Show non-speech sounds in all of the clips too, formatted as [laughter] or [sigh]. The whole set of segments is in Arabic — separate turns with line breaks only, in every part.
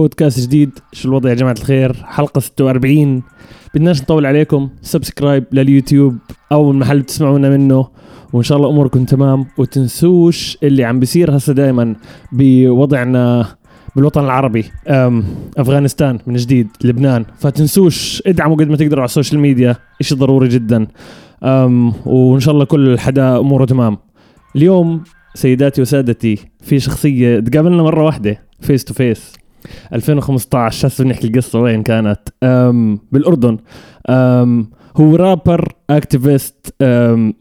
بودكاست جديد. شو الوضع يا جماعة الخير؟ حلقة 46 بدناش نطول عليكم. subscribe لليوتيوب أو المحل بتسمعونا منه. وإن شاء الله أموركم تمام. وتنسوش اللي عم بيصير هسه دائما بوضعنا بالوطن العربي. أم أفغانستان من جديد. لبنان. فتنسوش ادعموا قد ما تقدروا على ال social media. إشي ضروري جدا. وإن شاء الله كل حدا أموره تمام. اليوم سيداتي وسادتي في شخصية تقابلنا مرة واحدة. face to face 2015 هسه بنحكي القصة وين كانت. أم بالأردن. أم هو rapper activist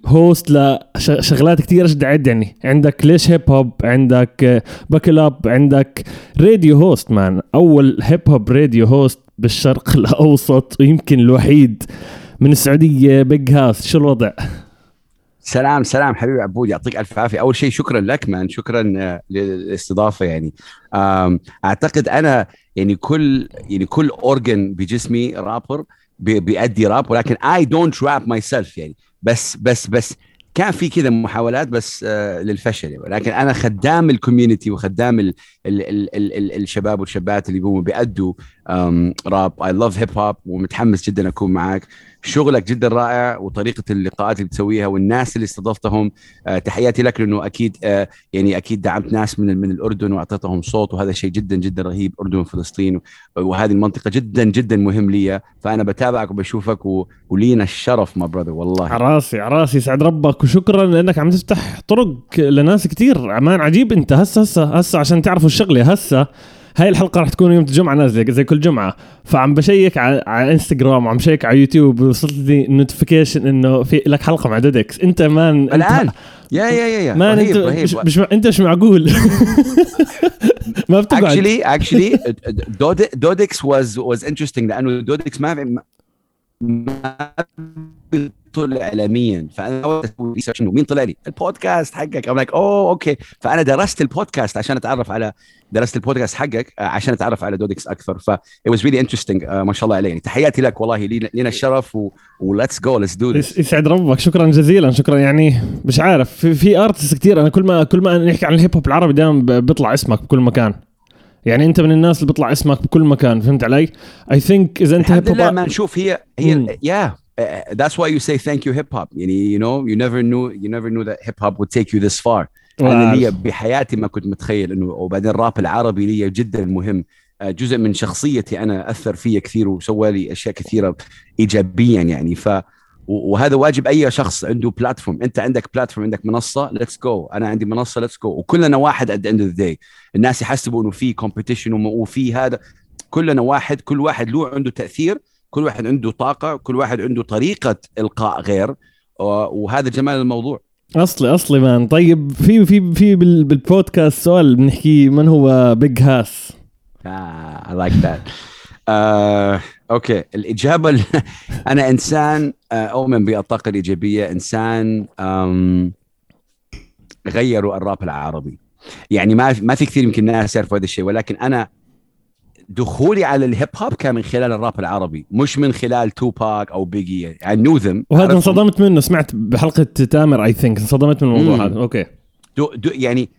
host لشغلات كثير جدا عد يعني. عندك ليش hip hop عندك باكل up عندك radio host man أول hip hop radio host بالشرق [laughs] الأوسط ويمكن الوحيد من السعودية Big Hass شو الوضع؟
سلام سلام حبيبي عبود يعطيك ألف عافية. أول شيء شكرا لك man. شكرا آه، للاستضافة يعني. أعتقد أنا يعني كل يعني كل organ بجسمي رابر بيأدي راب ولكن I don't rap myself يعني. بس بس بس كان في كذا محاولات بس آه للفشل يعني. ولكن أنا خدام ال community وخدام ال ال ال ال ال الشباب والشابات اللي بيقوموا بيأدوا راب. I love hip hop ومتحمس جدا أكون معاك. شغلك جدا رائع وطريقة اللقاءات اللي بتسويها والناس اللي استضفتهم آه تحياتي لك لأنه أكيد آه يعني أكيد دعمت ناس من من الأردن وأعطيتهم صوت وهذا شيء جدا جدا رهيب أردن وفلسطين وهذه المنطقة جدا جدا مهم لي فأنا بتابعك وبشوفك ولينا الشرف ما برادر والله.
عراسي عراسي يسعد ربك وشكرا لأنك عم تفتح طرق لناس كثير أمان عجيب أنت هسه هسه هسه عشان تعرفوا الشغلة هسه هاي الحلقة راح تكون يوم الجمعه نازلة زي كل جمعة. فعم بشيك على, على انستغرام وعم بشيك على يوتيوب وصلت لي notification إنه في لك حلقة مع دودكس أنت man
الآن؟ yeah yeah yeah yeah.
man انت مش, مش أنت مش معقول. [laughs]
ما بتقعد. actually actually دودكس was was interesting لأنه دودكس ما ما طلع اعلاميا فأنا research إنه مين طلع لي؟ البودكاست حقك. I'm like oh okay. فأنا درست البودكاست عشان أتعرف على درست البودكاست حقك عشان أتعرف على دودكس أكثر. ف it was really interesting. uh, ما شاء الله عليه يعني تحياتي لك والله. لنا الشرف و let's go let's dude
يسعد ربك. شكرا جزيلا. شكرا. يعني مش عارف. في, في artist كثير أنا كل ما كل ما نحكي عن ال hip hop العربي دائما بيطلع اسمك بكل مكان. يعني أنت من الناس اللي بيطلع اسمك بكل مكان. فهمت علي؟ I think إذا أنت
hip hop ما نشوف. هي هي yeah that's why you say thank you hip hop. يعني you know you never knew you never knew that hip hop would take you this far. أنا لي بحياتي ما كنت متخيل إنه وبعدين الراب العربي لي جدا مهم. جزء من شخصيتي أنا أثر فيا كثير وسوى لي أشياء كثيرة ايجابيا يعني. ف وهذا واجب أي شخص عنده platform أنت عندك platform عندك منصة let's go أنا عندي منصة let's go وكلنا واحد at the end of the الناس يحسبوا إنه في competition وفي هذا. كلنا واحد كل واحد له عنده تأثير. كل واحد عنده طاقة كل واحد عنده طريقة إلقاء غير وهذا جمال الموضوع.
أصلي أصلي man. طيب في في في بالبودكاست سؤال بنحكي من هو Big Hass
I like that okay. الإجابة [laughs] أنا إنسان uh, أؤمن بالطاقة الإيجابية. إنسان غيروا الراب العربي. يعني ما ما في كثير يمكن الناس يعرفوا هذا الشيء ولكن أنا دخولي على ال hip hop كان من خلال الراب العربي مش من خلال توباك أو بيغي يعني know them
وهذا انصدمت منه سمعت بحلقة تامر I think انصدمت من الموضوع هذا. okay.
dude dude يعني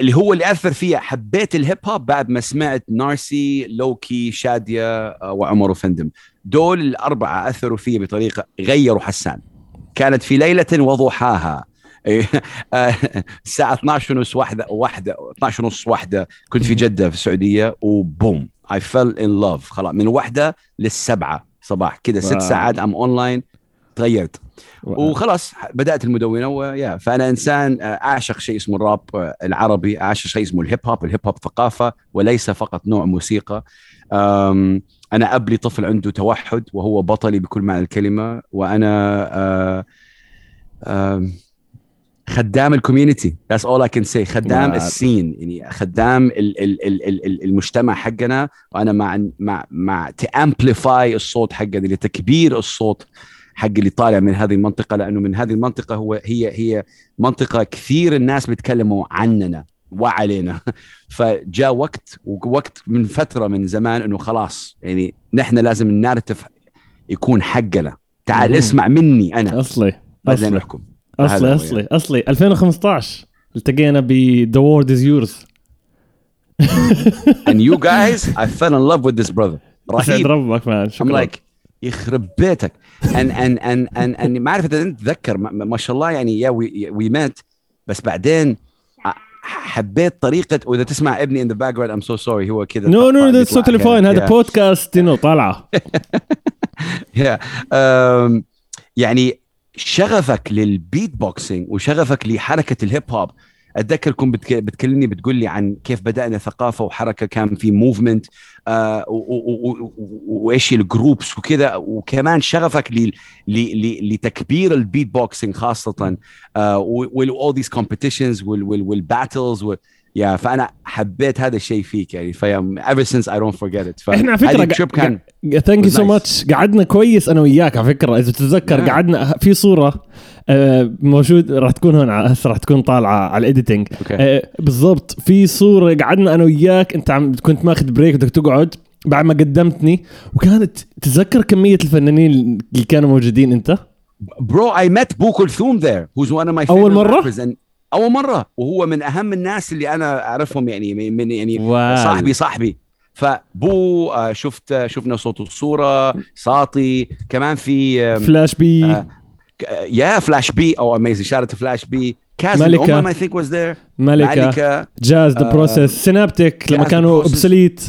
اللي هو اللي أثر فيها حبيت ال hip hop بعد ما سمعت نارسي لوكي شادية آه، وعمر أوفندم. دول الأربعة أثروا فيا بطريقة غيروا حسان. كانت في ليلة وضحاها. [laughs] الساعة 12 ونص واحدة واحدة 12 ونص واحدة. كنت في جدة في السعودية و boom I fell in love خلاص من واحدة للسبعة صباح. كذا ست ساعات I'm online تغيرت. وخلاص بدأت المدونة و yeah فأنا إنسان آه، أعشق شيء اسمه الراب آه، العربي. أعشق شيء اسمه ال hip hop. ال hip hop ثقافة وليس فقط نوع موسيقى. أنا أب لي طفل عنده توحد وهو بطلي بكل معنى الكلمة. وأنا خدام ال community that's all I can say خدام ال scene. يعني خدام ال ال ال ال المجتمع حقنا. وأنا مع مع مع to amplify الصوت حقنا لتكبير الصوت حق اللي طالع من هذه المنطقة. لأنه من هذه المنطقة هو هي هي منطقة كثير الناس بيتكلموا عننا وعلينا. [laughs] فجاء وقت ووقت من فترة من زمان إنه خلاص يعني نحن لازم ال narrative يكون حقنا. تعال اسمع مني أنا.
أصلي.
بعدين نحكم
أصلي أصلي أصلي. 2015 التقينا ب the world is yours
and you guys I fell in love with this brother. [laughs] رهيب.
ربك man
I'm
شكرا
like يخرب بيتك. And and and and and ما أعرف إذا أنت تتذكر ما, شاء الله يعني yeah we met بس بعدين حبيت طريقة وإذا تسمع ابني in the background I'm so sorry هو كذا no
no
that's
totally
كذا.
fine هذا. بودكاست إنه طالعه [laughs]
yeah. um, يعني شغفك لل beatboxing وشغفك لحركة ال hip hop اتذكر كنت بتك... بتكلمني بتقول لي عن كيف بدأنا ثقافة وحركة كان في movement آه و- و- و- و- وإيش ال groups وكذا وكمان شغفك ل... ل... لتكبير ال beatboxing خاصة آه وال all these competitions وال yeah فأنا حبيت هذا الشيء فيك يعني في ever since I don't forget it.
على فكرة
هذه
قا-
ال
trip كان
thank
you
so.
much قعدنا كويس أنا وياك على فكرة إذا تتذكر
Yeah.
قعدنا في صورة آه، موجود راح تكون هون هسه راح تكون طالعة على ال
editing okay
آه، بالضبط في صورة قعدنا أنا وياك أنت عم كنت ماخذ break بدك تقعد بعد ما قدمتني وكانت تتذكر كمية الفنانين اللي كانوا موجودين أنت؟
Bro, I met بو كلثوم there who's one of my favorite
أول
أول مرة وهو من أهم الناس اللي أنا أعرفهم يعني من يعني
wow.
صاحبي صاحبي. فبو آه، شفت آه، شفنا صوت وصورة ساطي كمان في
فلاش بي
آه، يا فلاش بي أو amazing shout out فلاش بي كازم
ملكة.
think was there.
ملكة.
ملكة.
جاز ذا Process سينابتك لما كانوا
Process.
Obsolete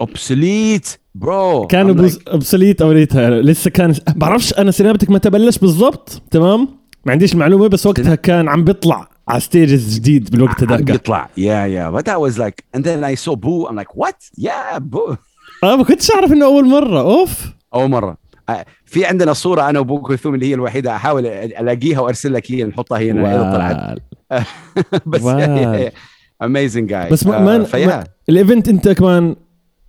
Obsolete bro
كانوا Obsolete اوليتها لسه كان بعرفش أنا سينابتك متى بلش بالضبط تمام؟ ما عنديش المعلومة بس وقتها كان عم بيطلع. على stages جديد بالوقت هذاك
يطلع yeah yeah but that was like and then I saw Boo. I'm like what? Yeah Boo. [laughs]
آه ما كنتش أعرف إنه أول مرة. أوف.
أول مرة. آه، في عندنا صورة أنا وابو كلثوم اللي هي الوحيدة. أحاول ألاقيها وأرسل لك هي نحطها هنا. إذا طلعت. [laughs] بس. amazing guy [laughs]
بس ما- ما-
فيا.
ال event أنت كمان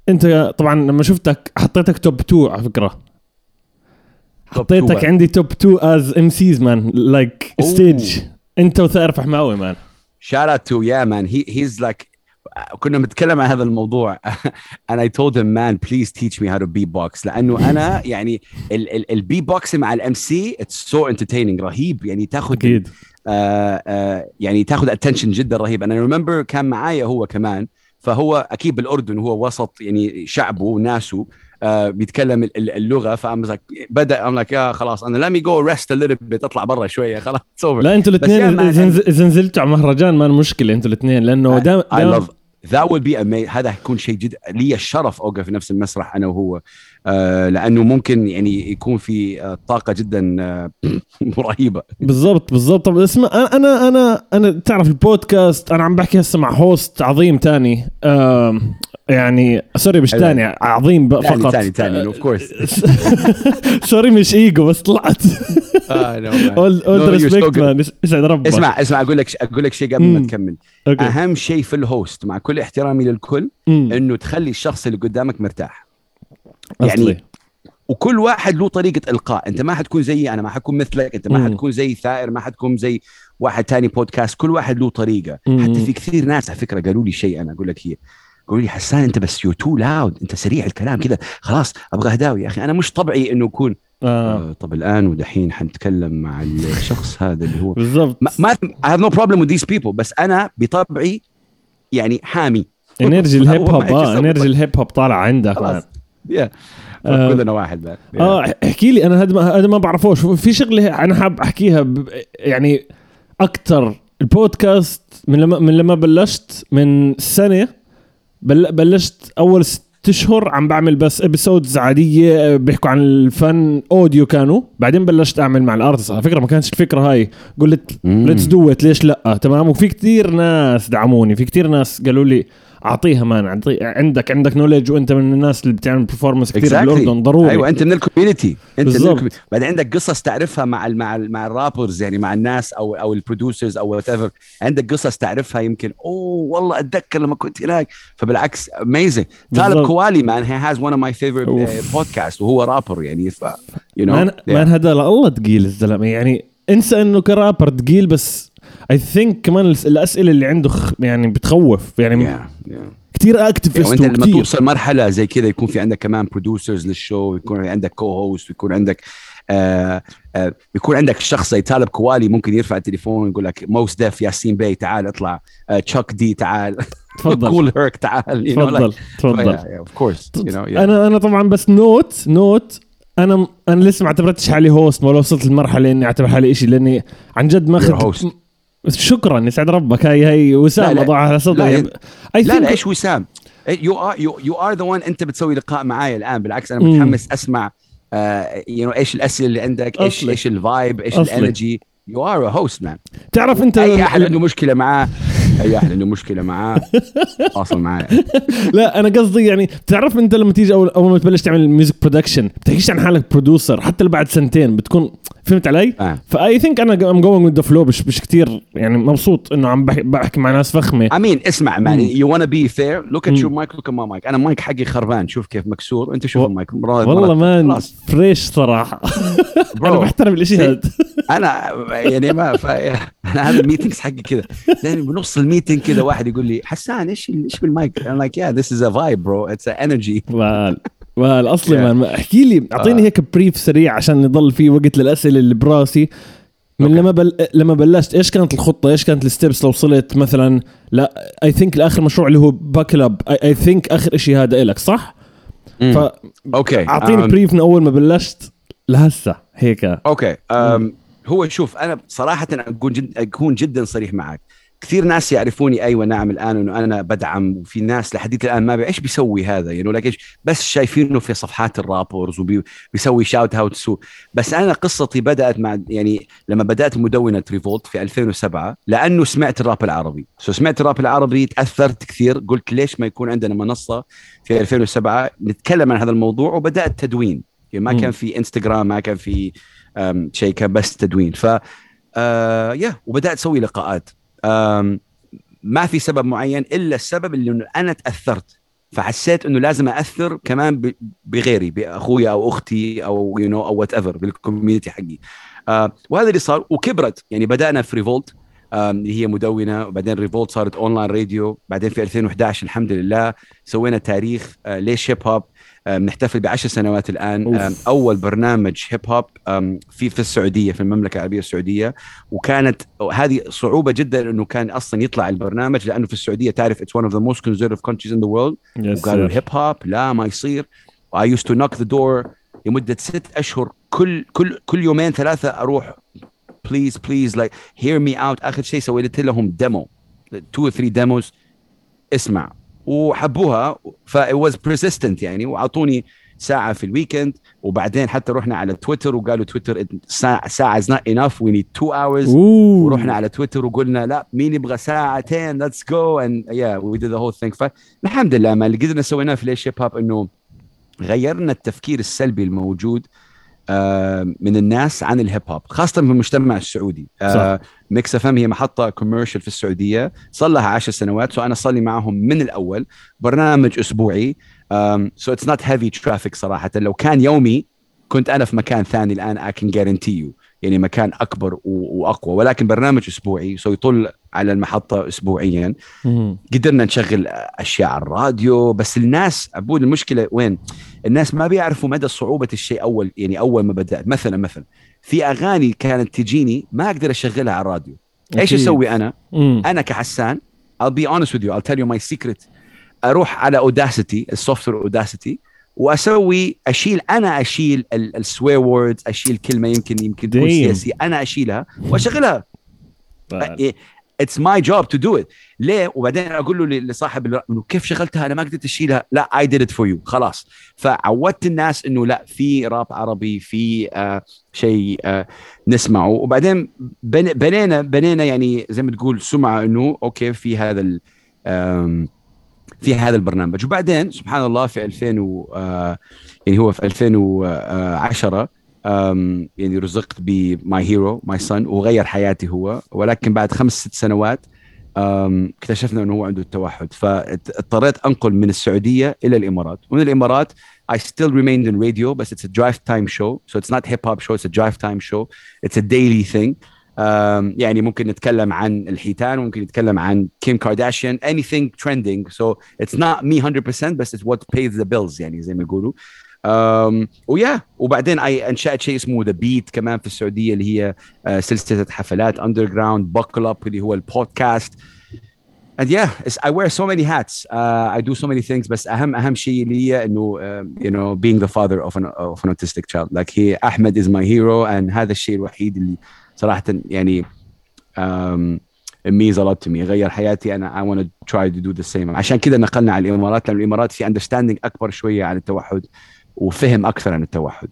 أنت طبعا لما شفتك حطيتك top 2 على
فكرة.
حطيتك. عندي top 2 as MCs man
like.
stage انت وثائر فحماوي man
shout out to yeah man. He he's like كنا بنتكلم عن هذا الموضوع. [laughs] And I told him man please teach me how to beatbox. لأنه أنا [laughs] يعني البي بوكس مع ال MC it's so entertaining. رهيب. يعني تاخذ
أكيد.
آه آه يعني تاخذ attention جدا رهيب. أنا remember كان معايا هو كمان فهو أكيد بالأردن هو وسط يعني شعبه وناسه. بيتكلم ال- ال- اللغة ف I'm بدأ I'm like yeah خلاص أنا let me go rest a little bit أطلع برا شوية خلاص
لا
أنتوا
الاثنين اذا نز- إذا نزلتوا على مهرجان ما مشكلة أنتوا الاثنين لأنه
damn damn would be amazing هذا حيكون شيء جد لي الشرف أوقف في نفس المسرح أنا وهو. آه لأنه ممكن يعني يكون في آه طاقة جدا آه [clears throat] رهيبه
بالضبط بالضبط. طب اسمع أنا- أنا أنا أنا تعرف البودكاست أنا عم بحكي هسه مع host عظيم تاني. يعني sorry مش. تاني عظيم فقط.
ثاني ثاني of course
sorry مش ايجو بس طلعت. اول اول respect man يسعد ربك.
اسمع اسمع أقول لك أقول لك شيء قبل ما. تكمل. أهم شيء في ال host مع كل احترامي للكل. إنه تخلي الشخص اللي قدامك مرتاح.
أصلي.
يعني وكل واحد له طريقة إلقاء. أنت ما حتكون زيي أنا ما حكون مثلك. أنت ما. حتكون زي ثائر ما حتكون زي واحد تاني بودكاست كل واحد له
طريقة.
حتى في كثير ناس على فكرة قالوا لي شيء أنا أقول لك هي. قالوا لي حسان أنت بس you too loud أنت سريع الكلام كذا. خلاص أبغى هداوي يا أخي أنا مش طبعي إنه أكون.
آه.
آه طب الآن ودحين حنتكلم مع الشخص هذا اللي هو [laughs]
بالضبط.
ما, I have no problem with these people. بس أنا بطبعي يعني حامي.
energy
ال hip
hop آه
energy
ال hip hop طالع عندك.
يا
آه.
كلنا واحد بقى.
آه احكي لي أنا هذا ما هذا ما بعرفوش. في شغلة أنا حاب أحكيها ب- يعني أكثر البودكاست من لما من لما بلشت من سنة بل بلشت أول ست أشهر عم بعمل بس episodes عادية بيحكوا عن الفن audio كانوا. بعدين بلشت أعمل مع ال artist. على فكرة ما كانتش الفكرة هاي. قلت. let's do it ليش لأ؟ تمام؟ وفي كتير ناس دعموني. في كتير ناس قالوا لي أعطيها man أعطي عندك عندك knowledge وأنت من الناس اللي بتعمل performance كثير
Exactly.
بالاردن ضروري.
أيوه أنت من ال community أنت من
بالضبط.
ال community بعدين عندك قصص تعرفها مع ال مع ال مع ال rappers يعني مع الناس أو أو ال producers أو whatever عندك قصص تعرفها يمكن أوه والله أتذكر لما كنت هناك. فبالعكس amazing طالب. كوالي man he has one of. my
favorite.
podcast وهو رابر يعني ف you know
man man هذا الله تقيل الزلمة. يعني انسى إنه كرابر تقيل بس I think كمان الأسئلة اللي عنده يعني بتخوف. يعني كثير اكتفست
وأنت لما توصل مرحلة زي كذا يكون في عندك كمان producers لل show يكون عندك co-host ويكون عندك آه آه بيكون عندك شخص زي طالب كوالي ممكن يرفع التليفون ويقول لك موس ديف ياسين بي تعال اطلع. آه تشاك دي تعال.
تفضل. [laughs]
كول هيرك تعال.
تفضل تفضل.
Yeah, yeah, know yeah.
أنا أنا طبعا بس not not أنا أنا لسه ما اعتبرتش حالي host ولا وصلت للمرحله إني أعتبر حالي شيء لأني عن جد ماخذ
host.
شكرا يسعد ربك هاي هاي وسام
لا، لا.
وضعها على صدري
لا، لا
think-
لا إيش وسام you are you are the one أنت بتسوي لقاء معايا الآن بالعكس
أنا.
متحمس أسمع you know إيش الأسئلة اللي عندك إيش.
إيش
ال vibe إيش.
ال
energy you are host man
تعرف انت
أي أحد عنده مشكلة معاه أي أحد عنده مشكلة معاه [laughs] اصل معايا
لا أنا قصدي يعني بتعرف أنت لما تيجي اول أول ما تبلش تعمل music production بتحكيش عن حالك producer حتى بعد سنتين بتكون فهمت علي؟
فاهم
ف I think أنا I'm going with the flow مش مش كثير يعني مبسوط إنه عم بحكي, بحكي مع ناس فخمة.
أمين اسمع man.
yo
وأنا be fair look at. your
mic
look at my mic أنا مايك حقي خربان شوف كيف مكسور. أنت شوف المايك
والله. man fresh صراحة. [laughs]
أنا
بحترم الإشي هذا [laughs]
أنا يعني ما ف... أنا هذا ال meetings حقي كذا. لأن بنص ال meeting كذا واحد يقول لي حسان إيش إيش بالمايك؟ أنا like yeah this is a vibe bro it's energy
وال وال اصلي
Yeah.
man احكي لي أعطيني
آه.
هيك brief سريع عشان يضل في وقت للأسئلة اللي براسي. من
okay.
لما بل... لما بلشت إيش كانت الخطة؟ إيش كانت ال steps لو وصلت مثلا؟ لا I think لاخر مشروع اللي هو باكلب I think آخر شيء هذا إلك صح؟
Okay.
فاعطيني
أم،
brief من أول ما بلشت لهسه هيك.
Okay. أم هو شوف أنا صراحة أكون جد أكون جدا صريح معك. كثير ناس يعرفوني أيوه نعم الآن إنه أنا بدعم وفي ناس لحديت الآن ما إيش بيسوي هذا يعني لك إيش بس شايفينه في صفحات ال rappers وبيسوي shout out بس أنا قصتي بدأت مع يعني لما بدأت مدونة ريفولت في 2007 لأنه سمعت الراب العربي. so سمعت الراب العربي تأثرت كثير قلت ليش ما يكون عندنا منصة في 2007 نتكلم عن هذا الموضوع وبدأت تدوين. يعني ما
مم.
كان في انستغرام ما كان في شيء كان بس تدوين. ف آه يا وبدأت أسوي لقاءات. ما في سبب معين إلا السبب اللي إنه أنا تأثرت. فحسيت إنه لازم اثر كمان بغيري بأخويا أو أختي أو you know أو whatever بال community حقي. آه وهذا اللي صار وكبرت. يعني بدأنا في ريفولت اللي هي مدونة وبعدين ريفولت صارت online radio بعدين في 2011 الحمد لله سوينا تاريخ ليش هيب هوب آم، نحتفل بعشر سنوات الآن. أول برنامج هيب هوب في في السعودية في المملكة العربية السعودية. وكانت هذه صعوبة جدا إنه كان أصلا يطلع البرنامج لأنه في السعودية تعرف it's one of the most conservative countries in the world. وقالوا الهيب هوب لا ما يصير. I used to knock the door لمدة ست أشهر. كل كل كل يومين ثلاثة أروح please please like hear me out آخر شيء سويت لهم demo two three demos اسمع. وحبوها. ف I was persistent يعني وأعطوني ساعة في ال weekend وبعدين حتى رحنا على تويتر وقالوا تويتر ساعة ساعة not enough we need two hours.
اوه
ورحنا على تويتر وقلنا لا مين يبغى ساعتين؟ Let's go. And yeah we did the whole thing. فالحمد لله ما اللي قدرنا سويناه في ليش هيب هوب إنه غيرنا التفكير السلبي الموجود. من الناس عن الهيب هوب خاصة في المجتمع السعودي. آه، ميكس اف ام هي محطة commercial في السعودية. صار لها 10 سنوات so أنا صار لي معهم من الأول. برنامج أسبوعي. so it's not heavy traffic صراحة. لو كان يومي كنت أنا في مكان ثاني الآن I can guarantee you يعني مكان أكبر وأقوى. ولكن برنامج أسبوعي so يطل على المحطة اسبوعيا
مم.
قدرنا نشغل أشياء على الراديو بس الناس عبود المشكلة وين؟ الناس ما بيعرفوا مدى صعوبة الشيء أول يعني أول ما بدات مثلا مثلا في أغاني كانت تجيني ما أقدر أشغلها على الراديو إيش
أكيد.
أسوي أنا؟
مم.
أنا ك حسان I'll be honest with you I'll tell you my secret أروح على اوداسيتي ال software اوداسيتي وأسوي أشيل أنا أشيل ال swear words أشيل كلمة يمكن يمكن تكون. سياسية أنا أشيلها وأشغلها it's my job to do it ليه؟ وبعدين أقول له لصاحب إنه كيف شغلتها؟ أنا ما قدرت أشيلها. لا I did it for you خلاص. فعودت الناس إنه لا في راب عربي في آه شيء آه نسمعه. وبعدين بن- بنينا بنينا يعني زي ما تقول سمعة إنه okay في هذا في هذا البرنامج. وبعدين سبحان الله في 2000 و آه يعني هو في 2010 آم، يعني رزقت ب my hero my son وغير حياتي هو. ولكن بعد خمس ست سنوات اكتشفنا إنه هو عنده التوحد. فاضطريت أنقل من السعودية إلى الإمارات. ومن الإمارات I still remained in radio but it's a drive time show. So it's not hip hop show it's a drive time show. It's a daily thing. يعني ممكن نتكلم عن الحيتان وممكن نتكلم عن كيم كارداشيان anything trending. So it's not me 100% بس it's what pays the bills يعني زي ما يقولوا. و yeah وبعدين I انشأت شيء اسمه The Beat كمان في السعودية اللي هي آه، سلسلة حفلات underground بوكل اب اللي هو البودكاست. It's, I wear so many hats. Uh, I do so many things بس أهم أهم شيء لي إنه you know being the father of an of an autistic child. Like he أحمد is my hero and هذا الشيء الوحيد اللي صراحة يعني um, it means a lot to me. غير حياتي أنا I want to try to do the same. عشان كذا نقلنا على الإمارات لأن الإمارات في understanding أكبر شوية عن التوحد. وفهم أكثر عن التوحد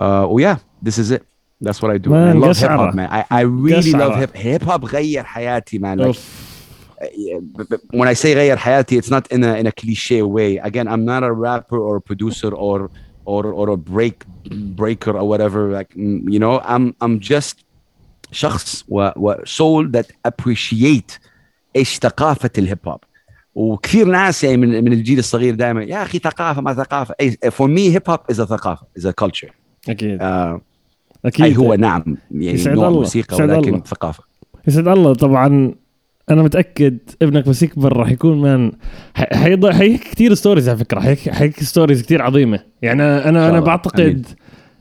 uh, ويا this is it that's what I do
Man,
I love hip
قشعرة.
hop man I, I really
قشعرة.
love hip hip hop غير حياتي man like
أوف.
when I say غير حياتي, it's not in a in a cliche way. Again, I'm not a rapper or a producer or or or a break breaker or whatever. Like mm, you know, I'm I'm just شخص و, و soul that appreciate ايش ثقافة الهيب هوب. وكثير ناس يعني من من الجيل الصغير دائما يا أخي ثقافة ما For me hip hop is a ثقافة, is a culture.
أكيد
آه
أكيد
أي هو نعم يعني
يسعد
نوع
الله،
موسيقى
يسعد
ولكن
الله.
ثقافة.
يسعد الله طبعا أنا متأكد ابنك بس يكبر راح يكون man حيض- حيحكي كثير stories على فكرة حيحكي حيحكي ستوريز كثير عظيمة يعني أنا
أنا.
بعتقد
أمين.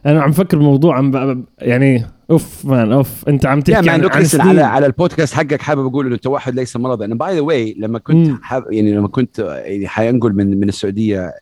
أنا عم فكر بموضوع عم ب- يعني أوف man أوف أنت عم تحكي
man
عن, عن سنين.
على على البودكاست حقك حابب أقول إنه التوحد ليس مرض أنا by the way لما كنت. حاب يعني لما كنت يعني حينقل من من السعودية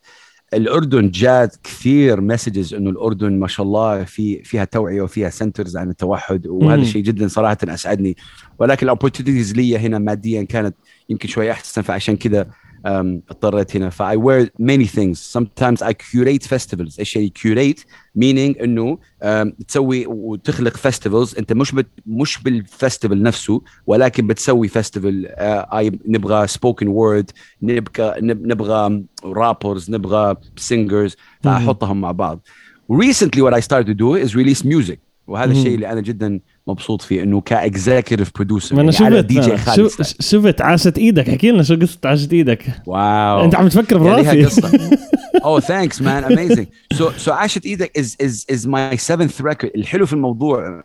الأردن جات كثير messages إنه الأردن ما شاء الله في فيها توعية وفيها centers عن التوحد وهذا. الشيء جدا صراحة أسعدني ولكن ال opportunities لي هنا ماديا كانت يمكن شوي أحسن فعشان كذا um, اضطريت هنا ف I wear many things sometimes I curate festivals ايش يعني curate meaning انه um, تسوي وتخلق festivals انت مش بت مش بالفestival نفسه ولكن بتسوي فيستيفال uh, نبغى spoken word نبغى نب- نبغى رابرز نبغى singers فاحطهم مع بعض recently what I started to do is release music وهذا
مم.
الشيء اللي انا جدا مبسوط فيه إنه ك executive producer
ما أنا شفت
دي جي خالد
شفت عاشت إيدك؟ حكي لنا شو قصة عاشت إيدك.
wow.
أنت عم تفكر
يعني
براسي.
قصة. [laughs] oh thanks man. Amazing. So so عاشت إيدك is is is my seventh record. الحلو في الموضوع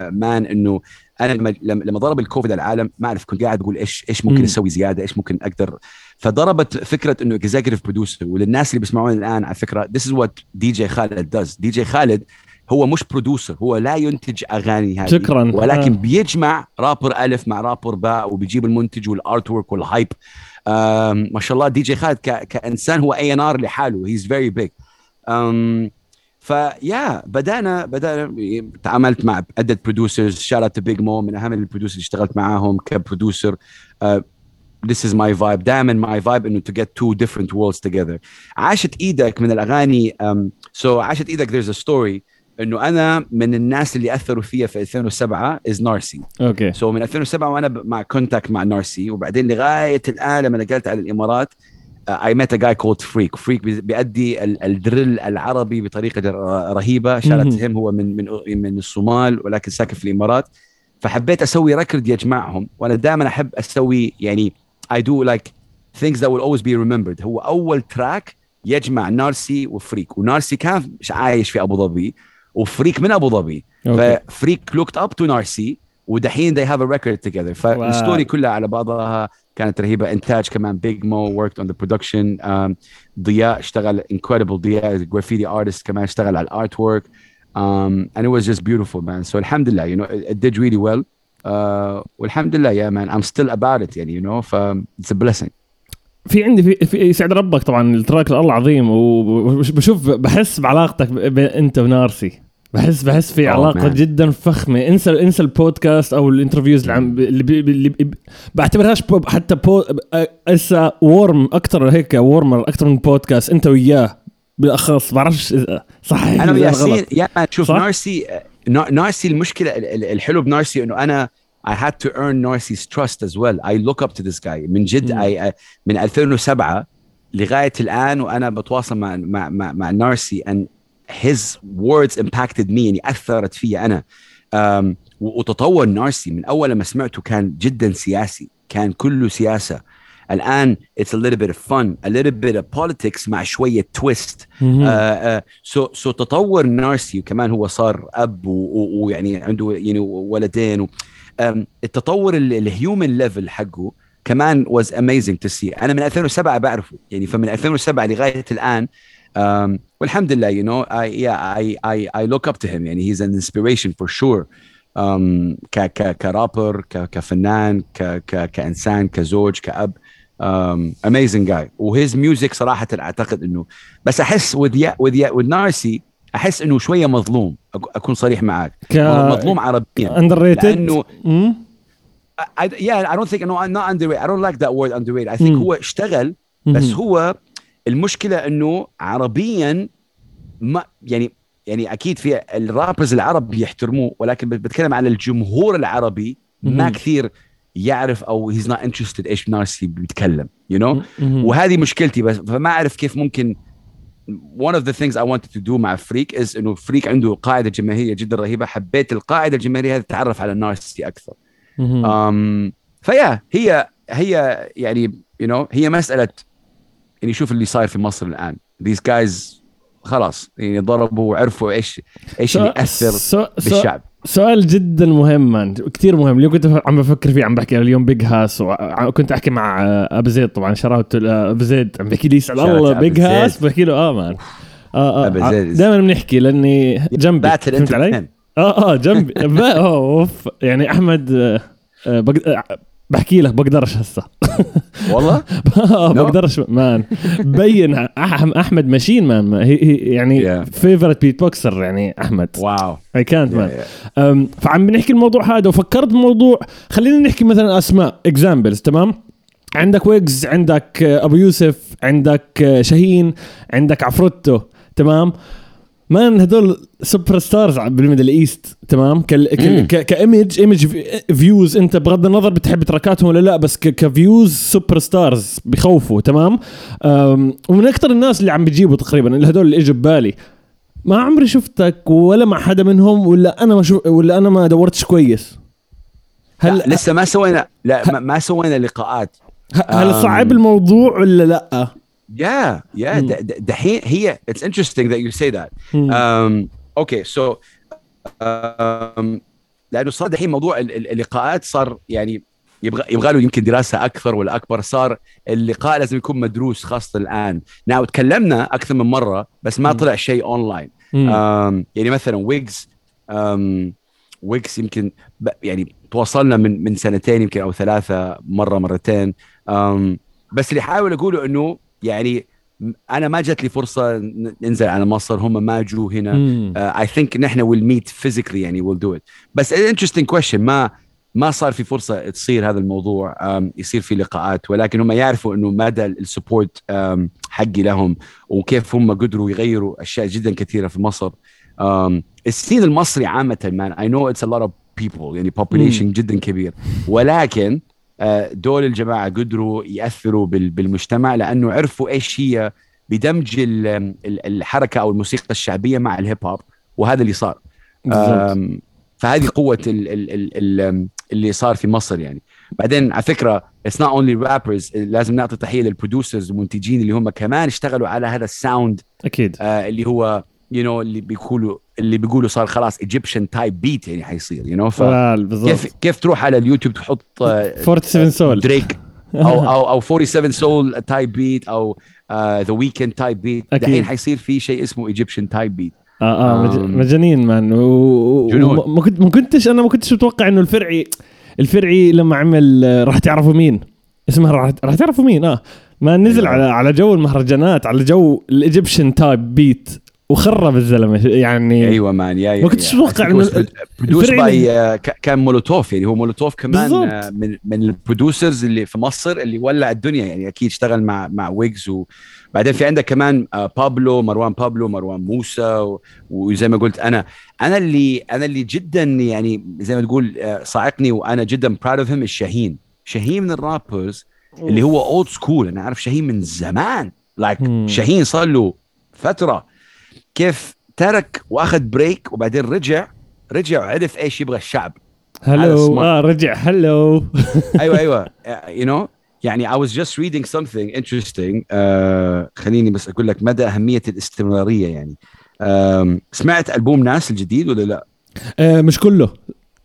man إنه أنا لما لما ضرب الكوفيد العالم ما أعرف كنت قاعد أقول إيش إيش ممكن
مم.
أسوي زيادة إيش ممكن أقدر. فضربت فكرة إنه executive producer وللناس اللي بيسمعوني الآن على فكرة this is what DJ خالد does. DJ خالد هو مش producer هو لا ينتج أغاني هذه
شكراً.
ولكن
آه.
بيجمع رابر ألف مع رابر باء وبيجيب المنتج وال artwork وال hype ما شاء الله دي جي خالد ك... كإنسان هو A&R لحاله he's very big ف yeah بدأنا بدأنا تعاملت مع عدة producers shout out Big Moe من أهم البرودوسرز اللي اشتغلت معاهم ك producer uh, this is my vibe دائما my vibe إنه to get two different worlds together. عاشت إيدك من الأغاني um, so عاشت إيدك there's a story. إنه أنا من الناس اللي أثروا فيا في 2007 is نارسي okay. So من 2007 وأنا مع contact مع نارسي وبعدين لغاية الآن لما نقلت على الإمارات I met a guy called فريك فريك بيأدي ال- ال drill العربي بطريقة رهيبة. shout out
مهم.
هم هو من من من الصومال ولكن ساكن في الإمارات. فحبيت أسوي record يجمعهم وأنا دائما أحب أسوي يعني I do like things that will always be remembered. هو أول track يجمع نارسي وفريك ونارسي كان عايش في أبو ظبي. وفريك من ابو ظبي
اوكي
ففريك looked up to نارسي ودحين they have a record together فالستوري كلها على بعضها كانت رهيبه انتاج كمان بيج مو worked on the production um, ضياء اشتغل incredible ضياء graffiti artist كمان اشتغل على الارت work um, and it was just beautiful man so الحمد لله you know it, it did really well uh, والحمد لله yeah man I'm still about it يعني you know ف it's a blessing
في عندي في, في يسعد ربك طبعا ال track الله عظيم وبشوف بحس بعلاقتك ب- ب- أنت ونارسي بحس بحس في
Oh,
علاقة
man.
جدا فخمة انسى انسى البودكاست أو ال interviews اللي عم اللي, بي اللي بي بعتبرهاش بو حتى بو هسه warm أكثر هيك warmer أكثر من بودكاست أنت وياه بالأخص بعرفش صح أنا
وياسين. يا man شوف
صح؟
نارسي نا- نارسي المشكلة ال- ال- الحلو بنارسي إنه أنا I had to earn Narcy's trust as well. I look up to this guy. من جد
مم.
I, I, من 2007 لغاية الآن وأنا بتواصل مع مع مع, مع نارسي and his words impacted me يعني أثرت في أنا um, و- وتطور نارسي من أول لما سمعته كان جدا سياسي كان كله سياسة الآن it's a little bit of fun a little bit of politics مع شوية twist
مهم.
آه so so تطور نارسي وكمان هو صار أب و- و- ويعني عنده يعني ولدين و آم، التطور ال human level حقه كمان was amazing to see. أنا من 2007 بعرفه. يعني فمن 2007 لغاية الآن um, والحمد لله you know I yeah I I I look up to him. يعني he's an inspiration for sure. Um, ك ك كرابر ك كفنان ك ك كإنسان كزوج كأب. amazing guy و his music صراحة أعتقد إنه بس أحس with with with نارسي أحس إنه شوية مظلوم. أكون صريح معك
ك
مظلوم عربيا.
underrated
لأنه I, yeah I don't think no I'm not underrated. I don't like that word underrated. I think
مم.
هو اشتغل بس هو المشكلة إنه عربيا ما يعني يعني أكيد في ال rappers العرب يحترموه ولكن بتكلم على الجمهور العربي ما. كثير يعرف أو he's not interested إيش نارسي بيتكلم you you know وهذه مشكلتي بس فما أعرف كيف ممكن one of the things I wanted to do مع فريك is إنه فريك عنده قاعدة جماهيرية جدا رهيبة. حبيت القاعدة الجماهيرية هذه تتعرف على نارسي أكثر. um, ف yeah هي هي يعني you know هي مسألة يعني شوف اللي صاير في مصر الآن. These guys خلاص يعني ضربوا وعرفوا إيش إيش اللي يأثر بالشعب.
سؤال جدا مهم man كثير مهم. اللي كنت عم بفكر فيه عم بحكي. اليوم Big Hass وكنت أحكي مع أبو زيد. طبعا shout out أبو زيد. عم بحكي لي يسعد الله Big
Hass.
بحكي له آه
man
آه
آه.
دائما بنحكي لأني جنبي.
باتل
فهمت
انت
علي؟ آه آه جنبي. [laughs] أوف. يعني أحمد آه، آه، آه، بحكي لك بقدرش هسه. [laughs]
والله؟
آه،
No.
بقدرش مان. بين أحمد ماشين مان. يعني. فيفرت بيت بوكسر يعني أحمد.
واو
اي كانت مان. فعم بنحكي الموضوع هذا وفكرت بموضوع خلينا نحكي مثلا أسماء اكزامبلز تمام؟ عندك ويجز عندك أبو يوسف عندك شاهين عندك عفروتو تمام؟ man هدول superstars بال Middle East تمام؟ كال ك image image views أنت بغض النظر بتحب تراكاتهم ولا لا بس ك- ك views superstars بخوفوا تمام؟ ومن أكثر الناس اللي عم بيجيبوا تقريبا اللي هدول اللي إجوا ببالي ما عمري شفتك ولا مع حدا منهم ولا أنا ما شوف ولا أنا ما دورتش كويس. هل
لسه ما سوينا لا ما, ما سوينا لقاءات.
هل. صعب الموضوع ولا لا؟
يا
مم.
د- د- دحين هي it's interesting that you say that
مم.
um, okay so um, لأنه صار دحين موضوع ال- ال- اللقاءات صار يعني يبغى يبغى له يمكن دراسة أكثر ولا أكبر صار اللقاء لازم يكون مدروس خاصة الآن now تكلمنا أكثر من مرة بس ما
مم.
طلع شيء اونلاين
مم.
um, يعني مثلا ويجز um, ويجز يمكن ب- يعني تواصلنا من من سنتين يمكن أو ثلاثة مرة مرتين um, بس اللي حاول أقوله إنه يعني أنا ما جات لي فرصة ننزل على مصر هم ما جو هنا. I think نحن will meet physically يعني will do it بس interesting question ما ما صار في فرصة تصير هذا الموضوع um, يصير في لقاءات ولكن هم يعرفوا إنه مدى ال support um, حقي لهم وكيف هم قدروا يغيروا أشياء جدا كثيرة في مصر um, ال scene المصري عامة man I know it's a lot of people يعني population
مم.
جدا كبير ولكن آه، دول الجماعة قدروا يأثروا بال- بالمجتمع لأنه عرفوا إيش هي بدمج ال- ال- الحركة أو الموسيقى الشعبية مع الهيب هوب وهذا اللي صار. فهذه قوة ال ال ال ال اللي صار في مصر يعني. بعدين على فكرة it's not only rappers لازم نعطي تحية لل producers والمنتجين اللي هم كمان اشتغلوا على هذا ال
sound أكيد.
آه اللي هو you know اللي بيقولوا اللي بيقولوا صار خلاص Egyptian type beat يعني حيصير you know. ف كيف كيف تروح على اليوتيوب تحط آه،
47 Soul
Drake أو أو أو 47 Soul type beat أو The Weeknd type
beat.
دحين حيصير في شيء اسمه Egyptian
type beat آه
آه.
مجانين
man.
وما- ما كنت ما كنتش أنا ما كنتش متوقع إنه الفرعي الفرعي لما عمل آه، راح تعرفوا مين. اسمها راح راح تعرفوا مين؟ آه. ما نزل
أيوة.
على على جو المهرجانات على جو الايجيبشن تايب بيت وخرب الزلمة يعني
أيوه مان يا
ما كنتش
برودوس
الفريق
باي كان مولوتوف يعني هو مولوتوف كمان. آه، من من البرودوسرز اللي في مصر اللي ولع الدنيا يعني أكيد اشتغل مع مع ويجز وبعدين في عندك كمان آه، بابلو مروان بابلو مروان موسى وزي ما قلت أنا. أنا اللي أنا اللي جدا يعني زي ما تقول آه، صاعقني وأنا جدا براود اوف هيم الشاهين شاهين. من ال rappers اللي هو old school أنا أعرف شاهين من زمان. like. شاهين صار له فترة كيف ترك وأخذ break وبعدين رجع رجع وعرف إيش يبغى الشعب.
هلو. آه رجع. هلو. [laughs]
أيوه أيوه. you know يعني I was just reading something interesting. uh, خليني بس أقول لك مدى أهمية الاستمرارية يعني. um, سمعت ألبوم ناس الجديد ولا لا؟
آه مش كله.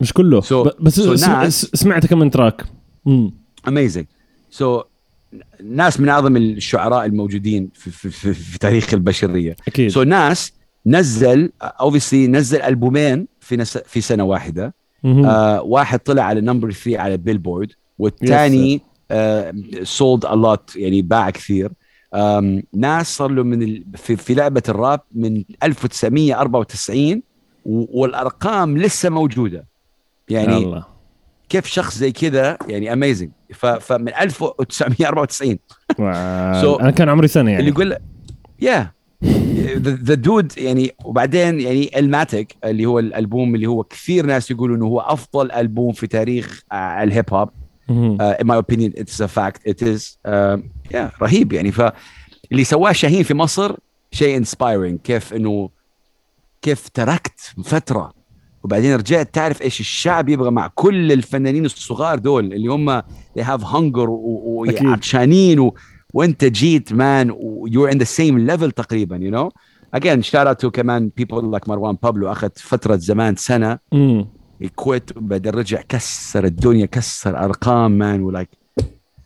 مش كله.
So-
بس
so
سمعت كم من track
amazing. So ناس من أعظم الشعراء الموجودين في, في, في, في تاريخ
البشرية.
أكيد. so ناس نزل obviously نزل ألبومين في نس في سنة
واحدة.
آه واحد طلع على number 3 على بيلبورد والثاني sold a lot يعني باع كثير. آم، ناس صار له من ال... في, في لعبة الراب من 1994 و- والأرقام لسه موجودة. يعني
الله.
كيف شخص زي كذا يعني amazing فمن 1994
wow. [laughs]
So-
أنا كان عمري سنة يعني.
اللي يقول يا the dude يعني وبعدين يعني Illmatic اللي هو الألبوم اللي هو كثير ناس يقولوا إنه هو أفضل ألبوم في تاريخ آه، الهيب هوب.
مهم.
uh, in my opinion it's a fact. It is uh, yeah رهيب يعني. فاللي سواه شاهين في مصر شيء inspiring. كيف إنه كيف تركت فترة وبعدين رجعت تعرف إيش الشعب يبغى مع كل الفنانين الصغار دول اللي هم they have hunger. وعطشانين و... وأنت جيت man you're in the same level تقريبا you know again shout out to كمان people like مروان بابلو أخذ فترة زمان
سنة.
يكويت وبعدين رجع كسر الدنيا كسر أرقام man و like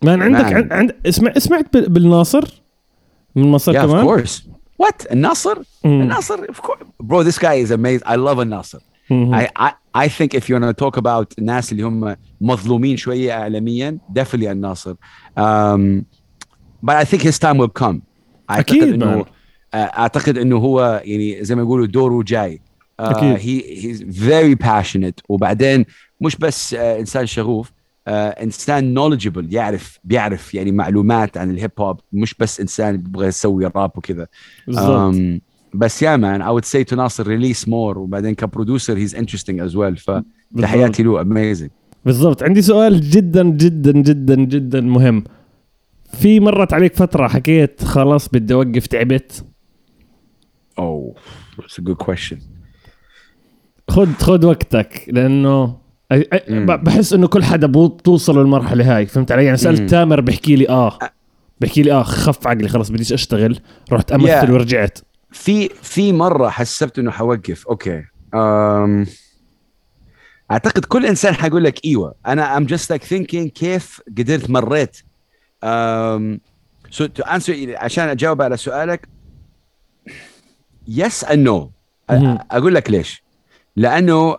مان عندك. عند, عند اسمع سمعت بال- بالناصر من مصر
Yeah, of
كمان
course. What? الناصر?
مم.
الناصر, course. Bro, this guy is amazing. I love الناصر. I, I, I think if you want to talk about الناس اللي هم مظلومين شوية إعلاميا, definitely الناصر. Um, but I think his time will come.
أكيد،
إنه
man.
أعتقد إنه هو يعني زي ما يقولوا دوره جاي. Uh,
أكيد.
he, he's very passionate وبعدين مش بس uh, إنسان شغوف uh, إنسان knowledgeable يعرف بيعرف يعني معلومات عن الهيب هوب مش بس إنسان يبغى يسوي راب وكذا
بالضبط
Um, بس يا مان I would say to ناصر release more. وبعدين كبرودوسر he's interesting as well. فتحياتي له amazing.
بالضبط. عندي سؤال جدا جدا جدا جدا مهم. في مرت عليك فترة حكيت خلاص بدي أوقف تعبت؟
Oh that's a good question.
خد خد وقتك لأنه بحس إنه كل حدا توصل للمرحلة هاي. فهمت علي؟ يعني سألت
مم.
تامر بحكي لي آه بحكي لي آه خف عقلي خلاص بديش أشتغل. رحت أمثل
Yeah.
ورجعت.
في في مرة حسبت إنه حوقف. أوكي. um, أعتقد كل إنسان حيقول لك إيوه. أنا I'm just like thinking كيف قدرت مريت. um, so to answer عشان أجاوب على سؤالك no. أ-
مهم.
أقول لك ليش. لأنه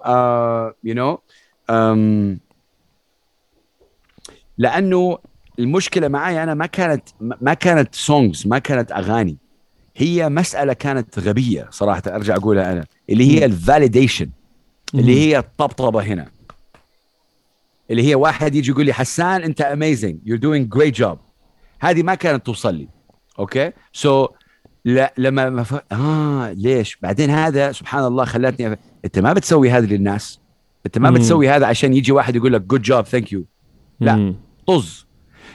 you know um, لأنه المشكلة معي أنا ما كانت ما كانت songs ما كانت أغاني. هي مسألة كانت غبية صراحة أرجع أقولها أنا اللي هي ال validation اللي هي الطبطبة هنا. اللي هي واحد يجي يقول لي حسان أنت amazing you doing great job هذه ما كانت توصل لي أوكي؟ so لا لما ما ف... آه ليش؟ بعدين هذا سبحان الله خلتني أف... أنت ما بتسوي هذا للناس أنت ما
مم.
بتسوي هذا عشان يجي واحد يقول لك good job thank you لا. طز.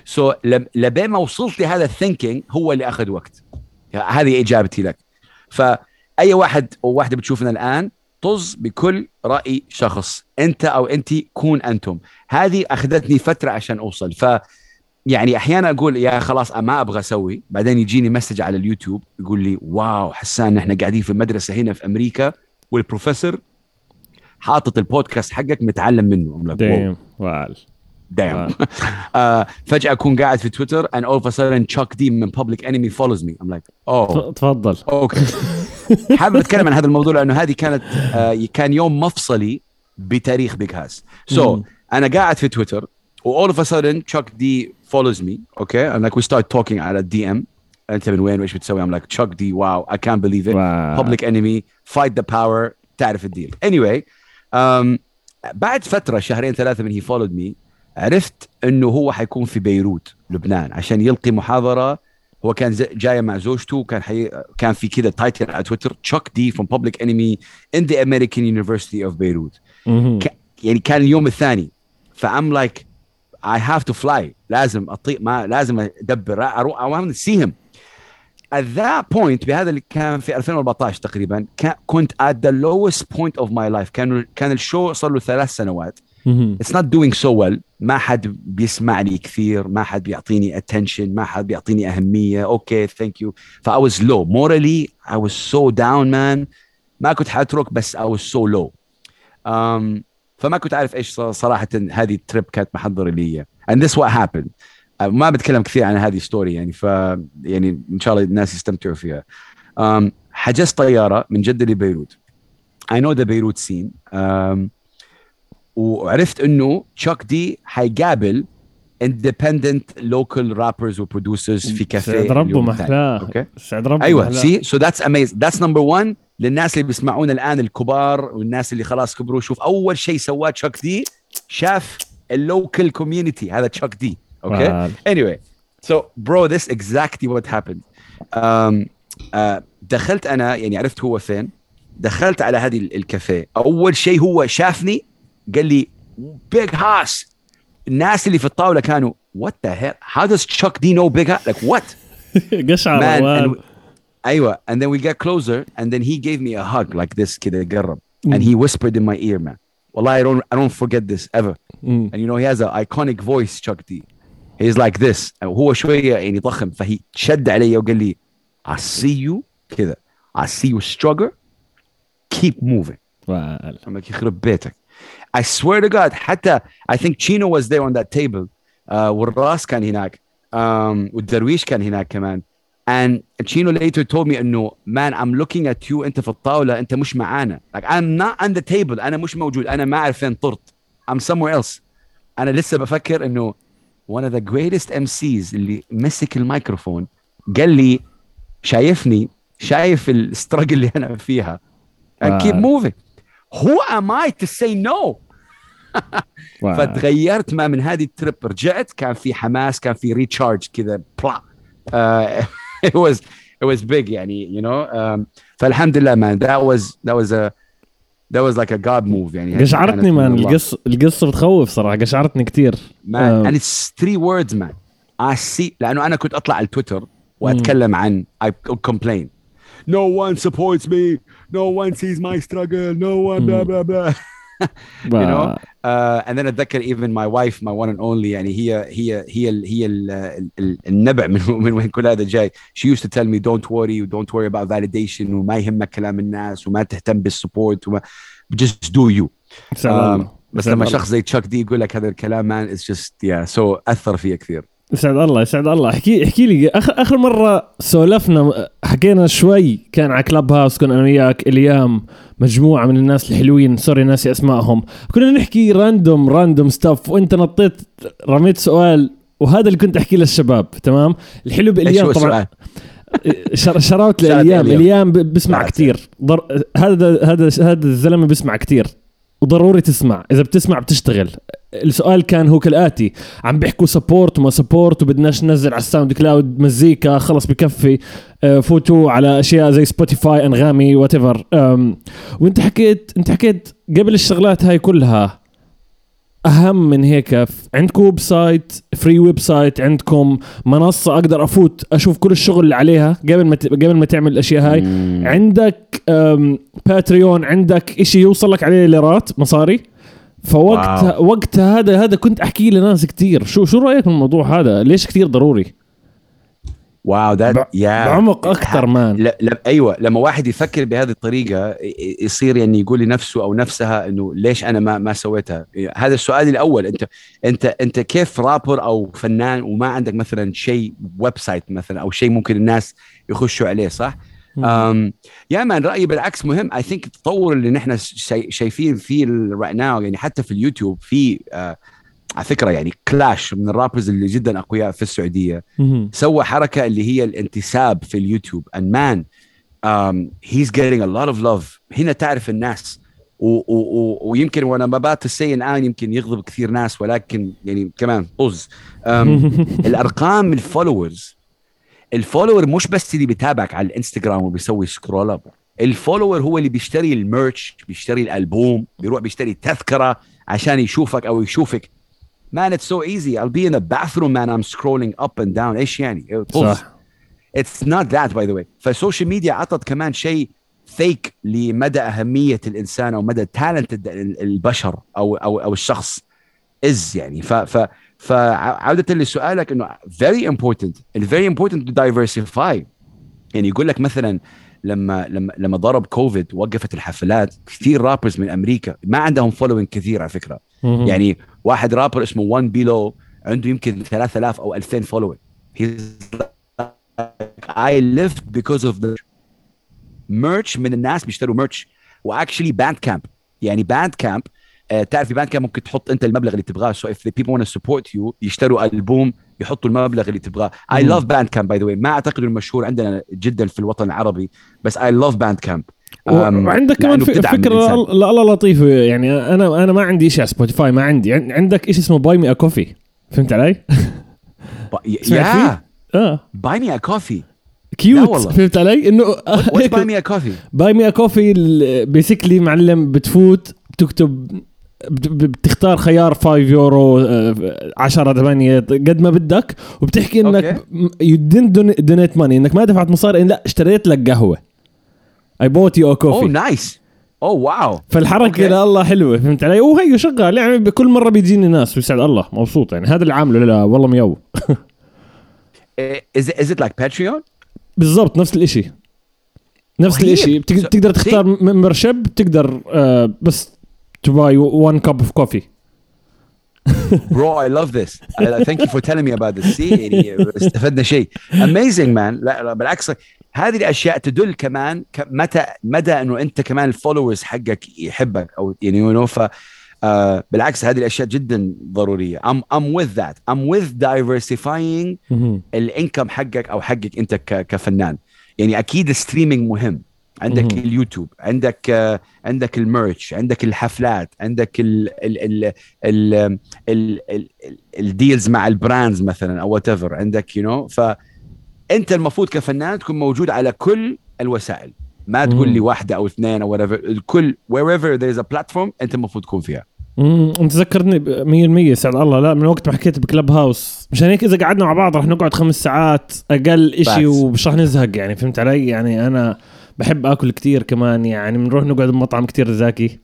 so, لبين ما وصلت لهذا ال thinking هو اللي أخذ وقت. هذه إجابتي لك. فأي واحد أو واحدة بتشوفنا الآن طز بكل رأي شخص أنت أو انت كون أنتم. هذه أخذتني فترة عشان أوصل. ف يعني أحيانا أقول يا خلاص ما أبغى أسوي. بعدين يجيني message على اليوتيوب يقول لي wow حسان إحنا قاعدين في مدرسة هنا في أمريكا والبروفيسور حاطط البودكاست حقك متعلم منه.
دايم
uh, فجأة أكون قاعد في تويتر and all of a sudden Chuck D من Public Enemy follows me I'm like oh
تفضل
أوكي حابب اتكلم عن هذا الموضوع لأنه هذه كانت آه كان يوم مفصلي بتاريخ Big Hass
so.
أنا قاعد في تويتر و all of a sudden Chuck D follows me okay and like we start talking على ال DM انت من وين وايش بتسوي I'm like Chuck D wow I can't believe it
wow.
public enemy fight the power تعرف ال deal anyway um, بعد فتره شهرين ثلاثة من هي followed me عرفت إنه هو حيكون في بيروت لبنان عشان يلقي محاضرة. هو كان جاي مع زوجته كان حي... كان في كذا title على تويتر Chuck D from public enemy in the American University of Beirut.
مهم.
ك... يعني كان اليوم الثاني. فـ I'm like I have to fly. لازم أطق ما لازم أدبر أروح want to see him. At that point بهذا اللي كان في 2014 تقريبا كنت at the lowest point of my life. كان كان ال show صار له ثلاث سنوات.
مهم.
it's not doing so well. ما حد بيسمعني كثير ما حد بيعطيني attention ما حد بيعطيني أهمية. okay thank you ف I was low. Morally I was so down man. ما كنت حأترك بس I was so low. Um, فما كنت عارف إيش ص- صراحة هذه ال trip كانت محضرة لي. And this what happened. Uh, ما بتكلم كثير عن هذه story يعني ف يعني إن شاء الله الناس يستمتعوا فيها. Um, حجزت طيارة من جدة لبيروت. I know the Beirut scene. Um, وعرفت إنه تشاك دي حيقابل independent local rappers و producers في كافيه
سعد ربه. محلاه
أوكي؟
سعد ربه أيوه.
سي سو ذاتس اميز ذاتس نمبر 1 للناس اللي بيسمعونا الآن الكبار والناس اللي خلاص كبروا. شوف أول شيء سواه تشاك دي شاف ال local community هذا تشاك دي
أوكي؟
anyway so bro this exactly what happened. Um, uh, دخلت أنا يعني عرفت هو فين؟ دخلت على هذه ال- الكافيه. أول شيء هو شافني قال لي Big Hass الناس اللي في الطاولة كانوا what the hell how does Chuck D know Big like what
قشعر
أيوه and then we get closer and then he give me a hug like this كذا قرب and he whispered in my ear man والله I don't I don't forget this ever and you know he has a iconic voice Chuck D he's like this وهو شوية يعني ضخم. فهي شد علي وقال لي I see you كذا I see you struggle. Keep moving. يخرب بيتك. I swear to God حتى I think Chino was there on that table uh, والراس كان هناك um, والدرويش كان هناك كمان and Chino later told me انه man I'm looking at you انت في الطاولة انت مش معانا like I'm not on the table انا مش موجود انا ما اعرف فين طرت I'm somewhere else انا لسه بفكر انه one of the greatest MCs اللي مسك الميكروفون قال لي شايفني شايف الستراجل اللي انا فيها and keep
Wow.
moving who am I to say no
وال-
فتغيرت ما من هذه ال trip رجعت كان في حماس كان في recharge كذا بلا. uh, [laughs] it was it was big يعني you know. um, فالحمد لله man. That was that was a that was like a god move يعني.
قشعرتني
man.
القصة القصة بتخوف صراحة قشعرتني كثير آه.
and it's three words man. I see لأنه أنا كنت أطلع على التويتر وأتكلم عن I complain. No one supports me. No one sees my struggle. No one blah blah blah. [laughs] you know? Uh, and then أتذكر even my wife my one and only يعني هي هي هي ال هي ال ال النبع [laughs] من من وين كل هذا جاي. She used to tell me don't worry don't worry about validation وما يهمك كلام الناس وما تهتم بالسبورت وما just do you. um, بس لما. شخص زي تشاك دي يقول لك هذا الكلام man it's just yeah so أثر فيا كثير.
يسعد الله يسعد الله احكي احكي لي اخر آخر مرة سولفنا حكينا شوي كان على كلاب هاوس كنا أنا وياك إليام مجموعة من الناس الحلوين سوري ناسي أسمائهم كنا نحكي random random stuff وأنت نطيت رميت سؤال وهذا اللي كنت أحكي للشباب تمام الحلو
بإليام
طبعا [laughs] shout
out
لإليام إليام. بسمع. كثير. هذا هذا هذا الزلمة بسمع كثير وضروري تسمع. إذا بتسمع بتشتغل. السؤال كان هو كالآتي. عم بيحكوا support وما support وبدناش ننزل على ال SoundCloud مزيكا خلص بكفي. آه، فوتوا على أشياء زي Spotify أنغامي whatever وأنت حكيت أنت حكيت قبل الشغلات هاي كلها أهم من هيك عندكم website فري website عندكم منصة أقدر أفوت أشوف كل الشغل اللي عليها قبل ما قبل ما تعمل الأشياء هاي.
مم.
عندك Patreon عندك إشي يوصل لك عليه ليرات مصاري. فوقت
wow.
وقت هذا هذا كنت أحكي لناس كتير. شو شو رأيك بالموضوع هذا؟ ليش كتير ضروري؟
wow
بع-
يا
بعمق أكثر man
لا لا أيوه لما واحد يفكر بهذه الطريقة يصير يعني يقول لنفسه أو نفسها إنه ليش أنا ما ما سويتها؟ هذا السؤال الأول أنت أنت أنت كيف رابر أو فنان وما عندك مثلا شيء website مثلا أو شيء ممكن الناس يخشوا عليه صح؟ um, يا man رأيي بالعكس مهم. I think التطور اللي نحن شاي- شايفين فيه right now يعني حتى في اليوتيوب في آه على فكرة يعني Klash من ال rappers اللي جدا أقوياء في
السعودية.
سوى حركة اللي هي الانتساب في ال YouTube. And man um, he's getting a lot of love. هنا تعرف الناس. و و و ويمكن وأنا ما بات السي الآن يمكن يغضب كثير ناس ولكن يعني كمان طز um, [laughs] الأرقام ال followers ال follower مش بس اللي بيتابعك على الإنستغرام وبيسوي scroll up ال follower هو اللي بيشتري ال merch بيشتري الألبوم بيروح بيشتري تذكرة عشان يشوفك أو يشوفك. Man it's so easy. I'll be in the bathroom man. I'm scrolling up and down. إيش يعني طز.
صح
It's not that by the way. فال social media عطت كمان شيء فيك لمدى أهمية الإنسان أو مدى talent البشر أو أو أو الشخص is يعني. ف ف فعودة لسؤالك إنه very important. It's very important to diversify. يعني يقول لك مثلا لما لما لما ضرب كوفيد وقفت الحفلات كثير rappers من أمريكا ما عندهم following كثير على فكرة.
مهم.
يعني واحد رابر اسمه One Be Lo عنده يمكن 3000 أو 2000 follower I lived because of the merch. من الناس بيشتروا merch. و actually Bandcamp يعني Bandcamp آه تعرف في Bandcamp ممكن تحط أنت المبلغ اللي تبغاه. so if people want to support you يشتروا ألبوم يحطوا المبلغ اللي تبغاه. I. love Bandcamp by the ما أعتقد إنه مشهور عندنا جدا في الوطن العربي بس I love Bandcamp
وعندك كمان فكرة الله لطيفه يعني أنا أنا ما عندي شيء على Spotify ما عندي. عن- عندك شيء اسمه Buy Me a Coffee فهمت علي؟ yeah
آه. Buy Me a
Coffee
cute.
فهمت علي؟ انه
Buy Me a Coffee
Buy Me Coffee basically معلم بتفوت تكتب بت- بتختار خيار 5 يورو آه، 10 8 قد ما بدك وبتحكي إنك you donate money إنك ما دفعت مصاري إن لا اشتريت لك قهوة. I bought
you
a
coffee nice. Oh
wow.
فالحركة.
لا الله حلوة فهمت علي؟ وهي شغال يعني بكل مرة بيجيني ناس ويسعد الله مبسوط يعني. هذا اللي عامله لا والله ميو
Is is it like Patreon
بالضبط نفس الإشي. نفس. الإشي. بتق-
So-
بتقدر تختار membership بتقدر آه بس to buy one cup of coffee [laughs]
Bro, I love this. I, thank you for telling me about this. See, يعني استفدنا شيء. Amazing man. لا, لا بالعكس هذه الأشياء تدل كمان متى مدى إنه أنت كمان ال followers حقك يحبك أو يعني you know ف آه بالعكس هذه الأشياء جدا ضرورية. I'm I'm with that. I'm with diversifying.
ال
income حقك أو حقك أنت ك- كفنان. يعني أكيد ال streaming مهم. عندك
مهم.
اليوتيوب عندك آه عندك ال merch عندك الحفلات عندك ال ال ال ال ال ال ال deals مع ال brands مثلا أو whatever عندك you you know فأنت المفروض كفنان تكون موجود على كل الوسائل ما تقول
مم.
لي واحدة أو اثنين أو whatever الكل wherever there is a platform أنت المفروض تكون فيها
مم. أنت ذكرتني ب 100% سعد الله لا من وقت ما حكيت ب Clubhouse مشان هيك إذا قعدنا مع بعض رح نقعد خمس ساعات أقل
Facts.
ومش رح نزهق يعني فهمت علي يعني أنا بحب آكل كتير كمان يعني بنروح نقعد بمطعم كتير زاكي.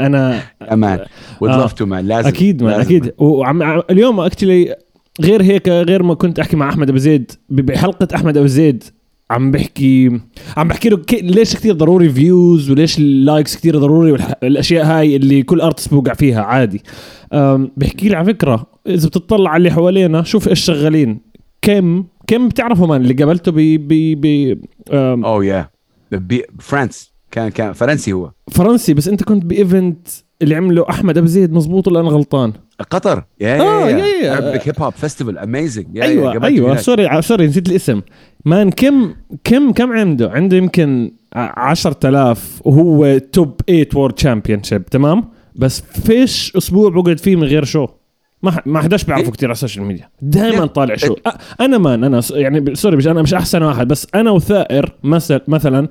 أنا أمان.
آه.
love to man. لازم.
أكيد ما
لازم.
أكيد. وعم اليوم actually غير هيك غير ما كنت أحكي مع أحمد أبو زيد بحلقة أحمد أبو زيد عم بحكي عم بحكي له ليش كثير ضروري views وليش ال likes كثير ضروري والأشياء هاي اللي كل artist بوقع فيها عادي. بحكي لي على فكرة إذا بتطلع على اللي حوالينا شوف إيش شغالين. كم كم بتعرفوا man اللي قابلته ب ب ب
oh yeah France كان كان فرنسي هو.
فرنسي بس انت كنت ب event اللي عمله أحمد أبو زيد مزبوط ولا أنا غلطان؟
قطر. Yeah
آه، yeah. Yeah-
yeah. Yeah hip hop festival
amazing أيوه أيوه. Sorry sorry نسيت الاسم. man كم كم كم عنده؟ عنده يمكن ع- 10000 وهو top 8 world championship تمام؟ بس فيش أسبوع بقعد فيه من غير show ما ما حداش بيعرفه
إيه؟
كثير على ال social media
دائما.
طالع show. أ- أنا man أنا يعني sorry مش أنا مش أحسن واحد بس أنا وثائر مثلا مثلا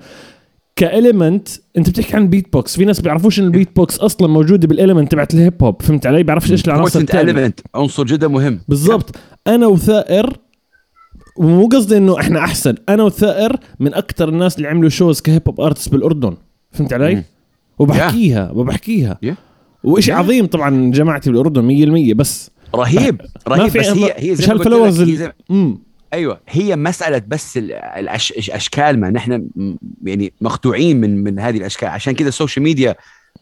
ك element أنت بتحكي عن بيت بوكس في ناس بيعرفوش إن البيت بوكس أصلا موجودة بال element تبعت ال hip hop فهمت علي؟ بيعرفش إيش العناصر
element. عنصر جدا مهم.
بالضبط. أنا وثائر ومو قصدي إنه إحنا أحسن. أنا وثائر من أكثر الناس اللي عملوا shows ك hip hop artist بالأردن. فهمت علي. وبحكيها وبحكيها.
Yeah.
وإشي
Yeah.
عظيم طبعا جماعتي بالأردن 100% بس
رهيب
ما
رهيب
في
بس هي هي زي ما قلت لك
أيوه
هي مسألة بس. الأشكال ما نحن يعني مخدوعين من من هذه الأشكال عشان كذا ال social media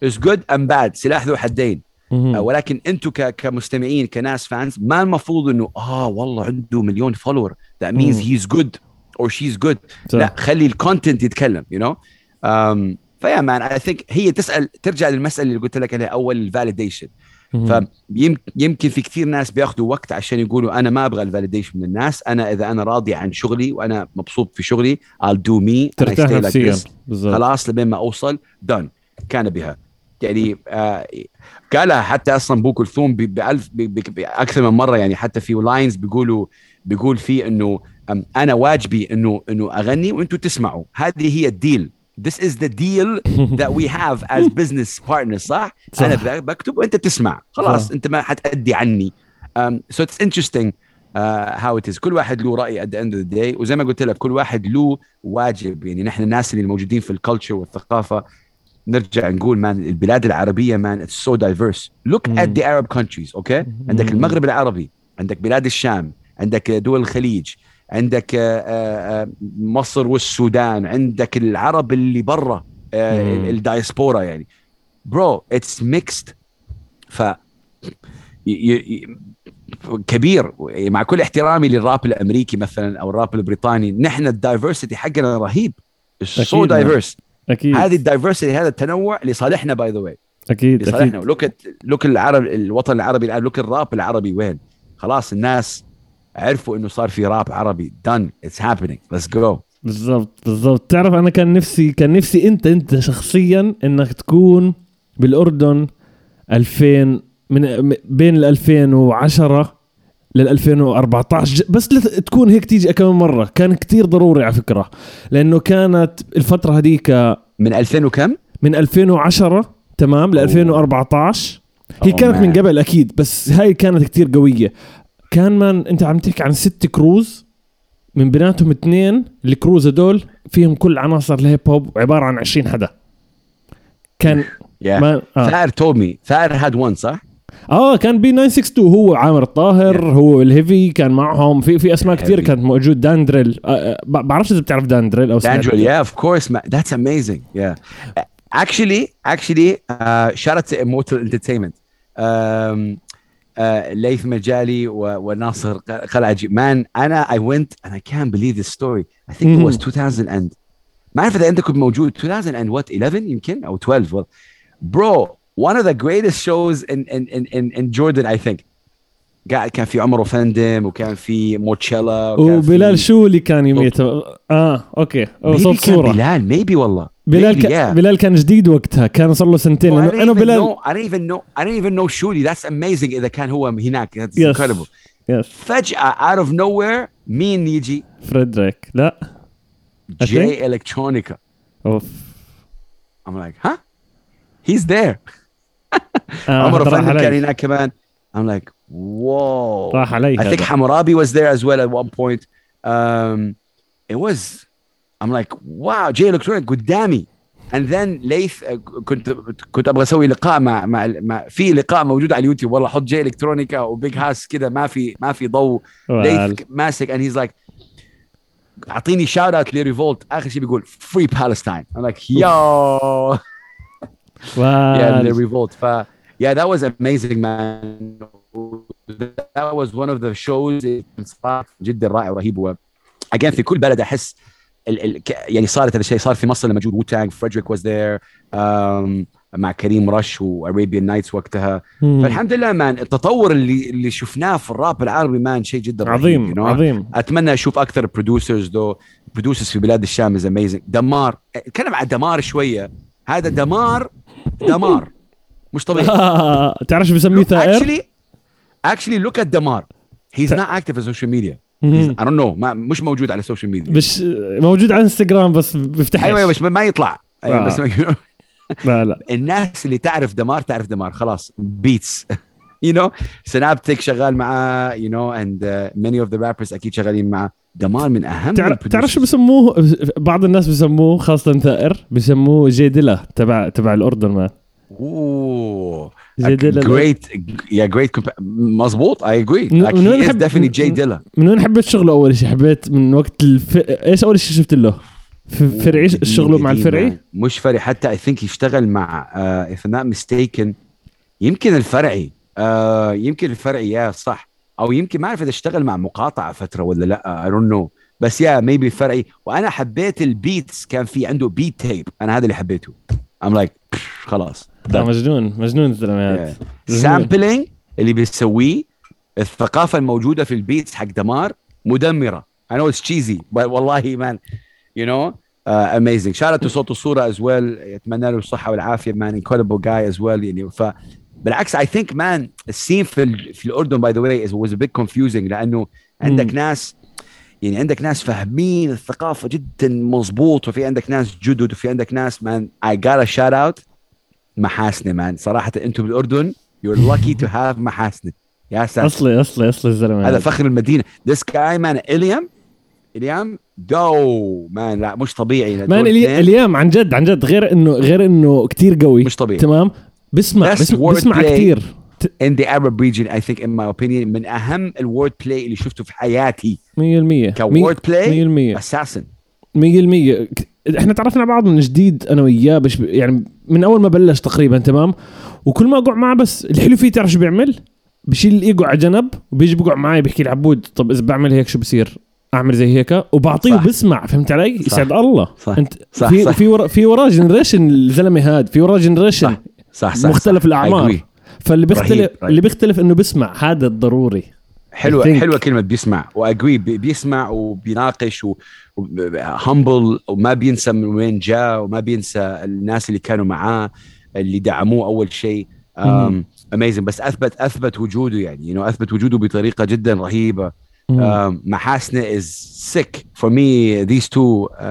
is good and bad سلاح ذو حدين آه، ولكن أنتم ك... كمستمعين كناس fans ما المفروض إنه آه والله عنده مليون follower
that
means. He's good or she's
good.
لا خلي ال content يتكلم you know um, ف yeah man I think هي تسأل ترجع للمسألة اللي قلت لك عليها أول ال validation فيمكن في كثير ناس بياخذوا وقت عشان يقولوا أنا ما أبغى ال validation من الناس أنا إذا أنا راضي عن شغلي وأنا مبسوط في شغلي I'll do me
ترتاح
like
نفسيا. بالضبط.
خلاص لبين ما أوصل done. كان بها. يعني آه قالها حتى أصلا بو كلثوم بألف باكثر من مرة يعني حتى في lines بيقولوا بيقول فيه إنه أنا واجبي إنه إنه أغني وأنتم تسمعوا. هذه هي ال deal This is the deal [laughs] that we have as business partners صح؟
صح.
أنا ب- بكتب وأنت تسمع خلاص
صح.
أنت ما حتأدي عني um, so it's interesting uh, how it is كل واحد له رأي at the end of the day وزي ما قلت لك كل واحد له واجب يعني نحن الناس اللي موجودين في ال culture والثقافة نرجع نقول man البلاد العربية man it's so diverse look
مم.
at the Arab countries okay okay? عندك
مم.
المغرب العربي عندك بلاد الشام عندك دول الخليج عندك آه، آه، مصر والسودان عندك العرب اللي برا آه،. الدايسبورا يعني. Bro it's mixed ف كبير. مع كل احترامي للراب الأمريكي مثلا أو الراب البريطاني نحن ال diversity حقنا رهيب.
So.
Diverse
أكيد
هذه ال diversity هذا التنوع لصالحنا by the
way أكيد
لصالحنا. لوك لوك العرب الوطن العربي الآن لوك الراب العربي وين. خلاص الناس عرفوا إنه صار في راب عربي. Done. It's happening. Let's go.
بالضبط بالضبط. تعرف أنا كان نفسي كان نفسي أنت أنت شخصيا إنك تكون بالأردن 2000 من بين ال 2010 لل 2014 ج- بس تكون هيك تيجي كم مرة. كان كتير ضروري على فكرة. لأنه كانت الفترة هذيك
من 2000 وكم؟
من 2010 تمام ل 2014 هي
Oh,
كانت من. قبل أكيد بس هاي كانت كتير قوية. كان من انت عم تحكي عن ست كروز من بيناتهم اثنين الكروز هدول فيهم كل عناصر الهيب هوب عبارة عن 20 حدا كان [laughs]
yeah
ما آه.
ثائر me ثائر had one صح؟
آه كان بي 962 هو عامر الطاهر هو الهيفي كان معهم في في أسماء كثير. كانت موجود داندريل آه آه بعرفش إذا بتعرف داندريل أو.
Dangel, yeah, of course, man. That's amazing. Yeah. Actually, actually, uh, shout ليث مجالي و- وناصر قلعجي. أنا I went and I can't believe this story. I think it was 2000 and ما أعرف إذا أنت كنت موجود 2000 and what 11 يمكن أو 12 well, bro one of the greatest shows in in in in, in Jordan I think. قاعد كان في عمر وفندم وكان في موتشيلا
وبلال شو اللي كان يميت؟ آه
أوكي.
صوت
كان
صورة.
بلال maybe والله.
بلال ك...
yeah.
بلال كان جديد وقتها كان صار له سنتين
Oh, I
لأنه
أنا
بلال
know I didn't even know I didn't even know Shuli that's amazing إذا كان هو هناك that's
Yes.
incredible
يس
فجأة out of nowhere مين يجي
فريدريك لا I
جاي إلكترونيكا
اوف
I'm like huh he's there
آه
عمر فندم كان هناك كمان I'm like whoa
راح علي
I think. Hammurabi was there as well at one point um, it was I'm like wow Jay Electronica قدامي. And then ليث uh, كنت كنت أبغى أسوي لقاء مع مع, مع في لقاء موجود على اليوتيوب. والله حط Jay Electronica و big house كذا ما في ما في ضوء. ليث ماسك and he's like أعطيني shout out ل Revolt. آخر شيء بيقول Free Palestine I'm like yo. [laughs] yeah
وال-
ل Revolt. ف yeah that was amazing man. That was one of the shows. جدا رائع ورهيب. و again في كل بلد أحس ال ال يعني صارت هذا الشيء صار في مصر لما موجود Wu-Tang فريدريك was there مع كريم رش و Arabian Knights وقتها.
مم.
فالحمد لله man التطور اللي اللي شفناه في الراب العربي man شيء جدا
عظيم
you know?
عظيم.
أتمنى أشوف أكثر producers the producers في بلاد الشام is amazing دمار اتكلم عن دمار شوية. هذا دمار دمار. مش طبيعي. [laughs]
تعرف شو بسميه ثائر؟
actually actually look at دمار. He's not active on social media. Don't know. ما مش موجود على السوشيال ميديا
مش موجود على انستغرام بس بيفتح
أيوه أيوه بس ما يطلع. أيوة
آه.
بس ما [laughs]
لا لا.
الناس اللي تعرف دمار تعرف دمار. خلاص beats [laughs] you know? Synaptik شغال معاه know and uh, many of the rappers أكيد شغالين معاه. دمار من أهم
تعرف تعرف شو. بسموه؟ بعض الناس بسموه خاصة ثائر بسموه J Dilla تبع تبع الأردن ما.
اوه
J
Dilla yeah great compa- مظبوط I agree.
من- وين حب-
Jay Dilla.
من وين حبيت شغله أول شيء حبيت من وقت الف... إيش أول شيء شفت له؟ فرعي شغله مع الفرعي؟
مش فرعي حتى I think يشتغل مع I'm not mistaken يمكن الفرعي uh, يمكن الفرعي يا صح. أو يمكن ما أعرف إذا اشتغل مع مقاطعة فترة ولا لأ I don't know. بس yeah maybe الفرعي وأنا حبيت ال beats كان في عنده beat tape أنا هذا اللي حبيته. I'm like خلاص.
آه، مجنون مجنون الزلمة هذا مجنون.
sampling اللي بيسويه الثقافة الموجودة في ال beats حق دمار مدمرة. I know it's cheesy but والله man you know uh, amazing. to صوت الصورة as well. أتمنى له الصحة والعافية man incredible guy as well يعني. ف بالعكس I think man ال scene في ال... في الأردن by the way is was a bit confusing لأنه عندك. ناس يعني عندك ناس فاهمين الثقافة جدا مظبوط وفي عندك ناس جدد وفي عندك ناس man I got a shout out محاسنة man. صراحة أنتم بالأردن you're lucky to have محاسنة. يا ساتر.
أصلي أصلي أصلي الزلمة.
هذا فخر المدينة. This guy man إليام إليام جو man. لا مش طبيعي.
man
دول
إلي-
اثنين.
اليوم عن جد عن جد. غير إنه غير إنه كتير قوي.
مش طبيعي.
تمام؟ بسمع بسمع, بسمع. كتير.
in the Arab region I think in my opinion من أهم ال wordplay اللي شفته في حياتي.
100%
ك wordplay
100%
أساسا
100% ك- إحنا تعرفنا على بعض من جديد أنا وياه بش يعني من أول ما بلش تقريبا تمام وكل ما أقعد معه بس الحلو فيه تعرف شو بيعمل؟ بشيل الإيجو على جنب وبيجي بقعد معي بيحكي لي عبود طب إذا بعمل هيك شو بصير؟ أعمل زي هيك وبعطيه
صح.
وبسمع فهمت علي؟
صح.
يسعد الله
صح.
أنت
صح،
في
صح.
في ورا في وراه generation الزلمة هاد في وراه generation
صح. صح صح
مختلف
صح.
الأعمار
agree.
فاللي بيختلف. اللي بيختلف إنه بيسمع هذا الضروري حلوة think-
حلوة كلمة بيسمع. واجري بيسمع وبيناقش وهمبل وما بينسى من وين جاء وما بينسى الناس اللي كانوا معاه اللي دعموه أول شيء. اميزنج بس اثبت أثبت وجوده يعني know, أثبت وجوده بطريقة جدا رهيبة. محاسنة is sick for me. These two uh,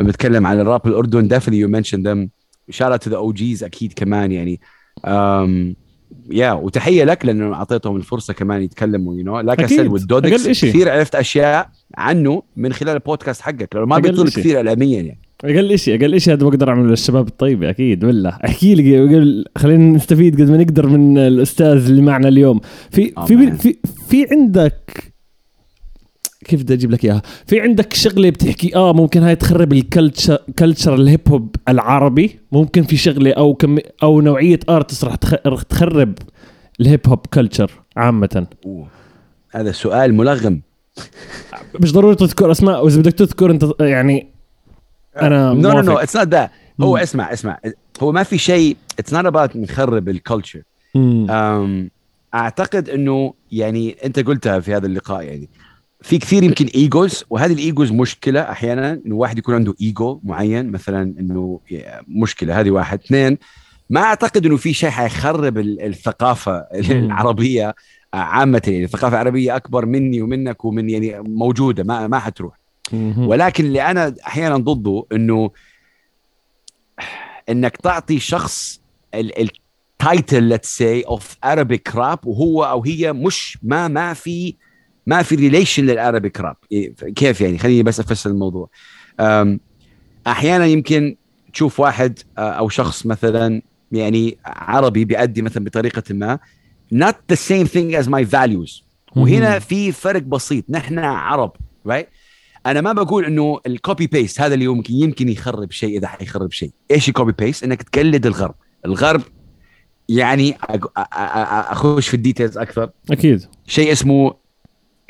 لما بتكلم عن الراب الأردن definitely you mentioned them. Shout out to the OGs أكيد كمان يعني. um, yeah وتحية لك لأنه أعطيتهم الفرصة كمان يتكلموا you know
أكيد.
اسيد والدودكس. كثير عرفت أشياء عنه من خلال البودكاست حقك لأنه ما
إشي.
كثير اعلاميا يعني
أقل شيء أقل شيء هذا بقدر أعمله للشباب الطيبة أكيد بالله أحكي لي خلينا نستفيد قد ما نقدر من الأستاذ اللي معنا اليوم في في. في في عندك كيف بدي أجيب لك إياها؟ في عندك شغلة بتحكي آه ممكن هاي تخرب ال culture culture الهيب هوب العربي ممكن في شغلة أو كم أو نوعية artist رح تخ- رح تخرب الهيب هوب culture عامه.
أوه. هذا سؤال ملغم.
مش ضروري تذكر أسماء وإذا بدك تذكر أنت يعني
أنا no no
no.
It's not that هو. اسمع اسمع. هو ما في شيء it's not about نخرب
ال
culture أعتقد إنه يعني أنت قلتها في هذا اللقاء يعني. في كثير يمكن إيجوز وهذه الإيجوز مشكلة أحيانا إنه واحد يكون عنده إيجو معين مثلا إنه مشكلة. هذه واحد. اثنين ما أعتقد إنه في شيء حيخرب ال- الثقافة العربية عامة. يعني الثقافة العربية أكبر مني ومنك ومن يعني موجودة ما ما حتروح. ولكن اللي أنا أحيانا ضده إنه إنك تعطي شخص ال title let's say of Arabic rap وهو أو هي مش ما ما في ما في relation لل Arabic rap كيف يعني؟ خليني بس أفسر الموضوع. أحيانا يمكن تشوف واحد أو شخص مثلا يعني عربي بيأدي مثلا بطريقة ما not the same thing as my values. وهنا. في فرق بسيط. نحن عرب right أنا ما بقول إنه ال copy paste هذا اللي يمكن يمكن يخرب شيء إذا حيخرب شيء. إيش ال copy paste إنك تقلد الغرب. الغرب يعني أخش في ال details
أكثر. أكيد.
شيء اسمه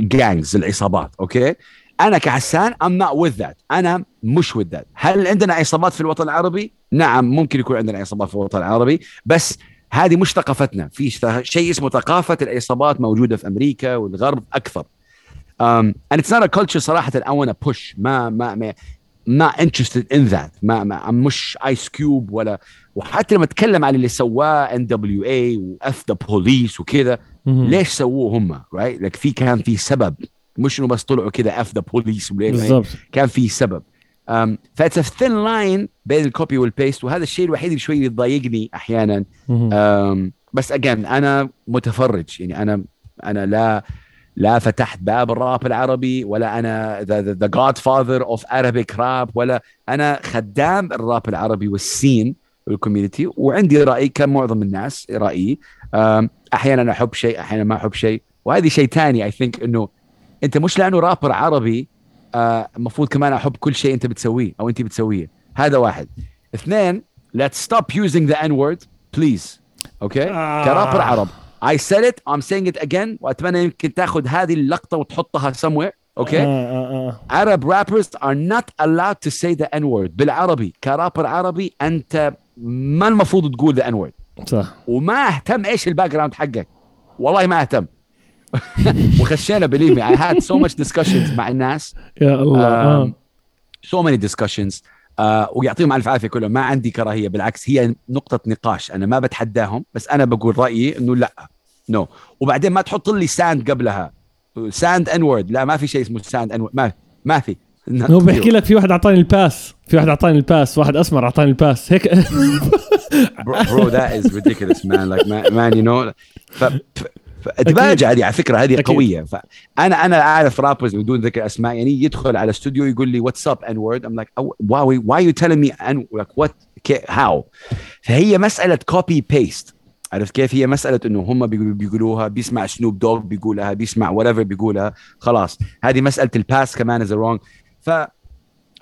gangs العصابات okay؟ أنا كحسان I'm not with that. أنا مش with that. هل عندنا عصابات في الوطن العربي؟ نعم ممكن يكون عندنا عصابات في الوطن العربي بس هذه مش ثقافتنا. في شيء اسمه ثقافة العصابات موجودة في أمريكا والغرب أكثر. Um, and it's not a culture صراحة I want to push. ما ما ما not interested in that. ما, ما مش Ice Cube ولا وحتى لما أتكلم عن اللي سواه N.W.A و F the Police وكذا. ليش سووه هم؟ right لك في كان في سبب. مش إنه بس طلعوا كذا F the Police
بالضبط.
كان في سبب. Um, ف it's thin line بين ال copy وال paste وهذا الشيء الوحيد اللي شوي يضايقني
أحيانا.
um, بس again أنا متفرج. يعني أنا أنا لا لا فتحت باب الراب العربي ولا أنا the, the godfather of Arabic rap ولا أنا خدام الراب العربي وال scene. وال community وعندي رأي كمعظم الناس رأيي. أحيانا أحب شيء أحيانا ما أحب شيء. وهذه شيء ثاني I think إنه أنت مش لأنه رابر عربي آه، المفروض كمان أحب كل شيء أنت بتسويه أو أنت بتسويه. هذا واحد. اثنين let's stop using the n word please. okay
آه.
كرابر عرب. I said it I'm saying it again وأتمنى يمكن تأخذ هذه اللقطة وتحطها somewhere. أوكي
آه آه آه.
Arab rappers are not allowed to say the n word. بالعربي كرابر عربي أنت ما المفروض تقول the n word
صح.
وما اهتم إيش ال background حقك؟ والله ما اهتم. [laughs] وخشينا believe me I had so much discussions مع الناس.
يا الله.
many discussions. uh, ويعطيهم ألف عافية كلهم. ما عندي كراهية بالعكس هي نقطة نقاش. أنا ما بتحداهم بس أنا بقول رأيي إنه لأ. no no. وبعدين ما تحط لي sound قبلها. sound n word لا ما في شيء اسمه sound n ما ما في.
هو بيحكي لك في واحد أعطاني ال pass. في واحد أعطاني ال pass. واحد أسمر أعطاني ال pass. هيك.
bro that is ridiculous man like man you know دباجة هذه على فكرة هذه
أكيد.
قوية. فانا أنا أعرف rappers بدون ذكر أسماء. يعني يدخل على استوديو يقول لي what's up n word I'm like wow why you telling me n like what how فهي مسألة copy paste عرفت كيف؟ هي مسألة إنه هم بيقولوها بيسمع سنوب دوغ بيقولها بيسمع what بيقولها. خلاص. هذه مسألة ال pass كمان is wrong ف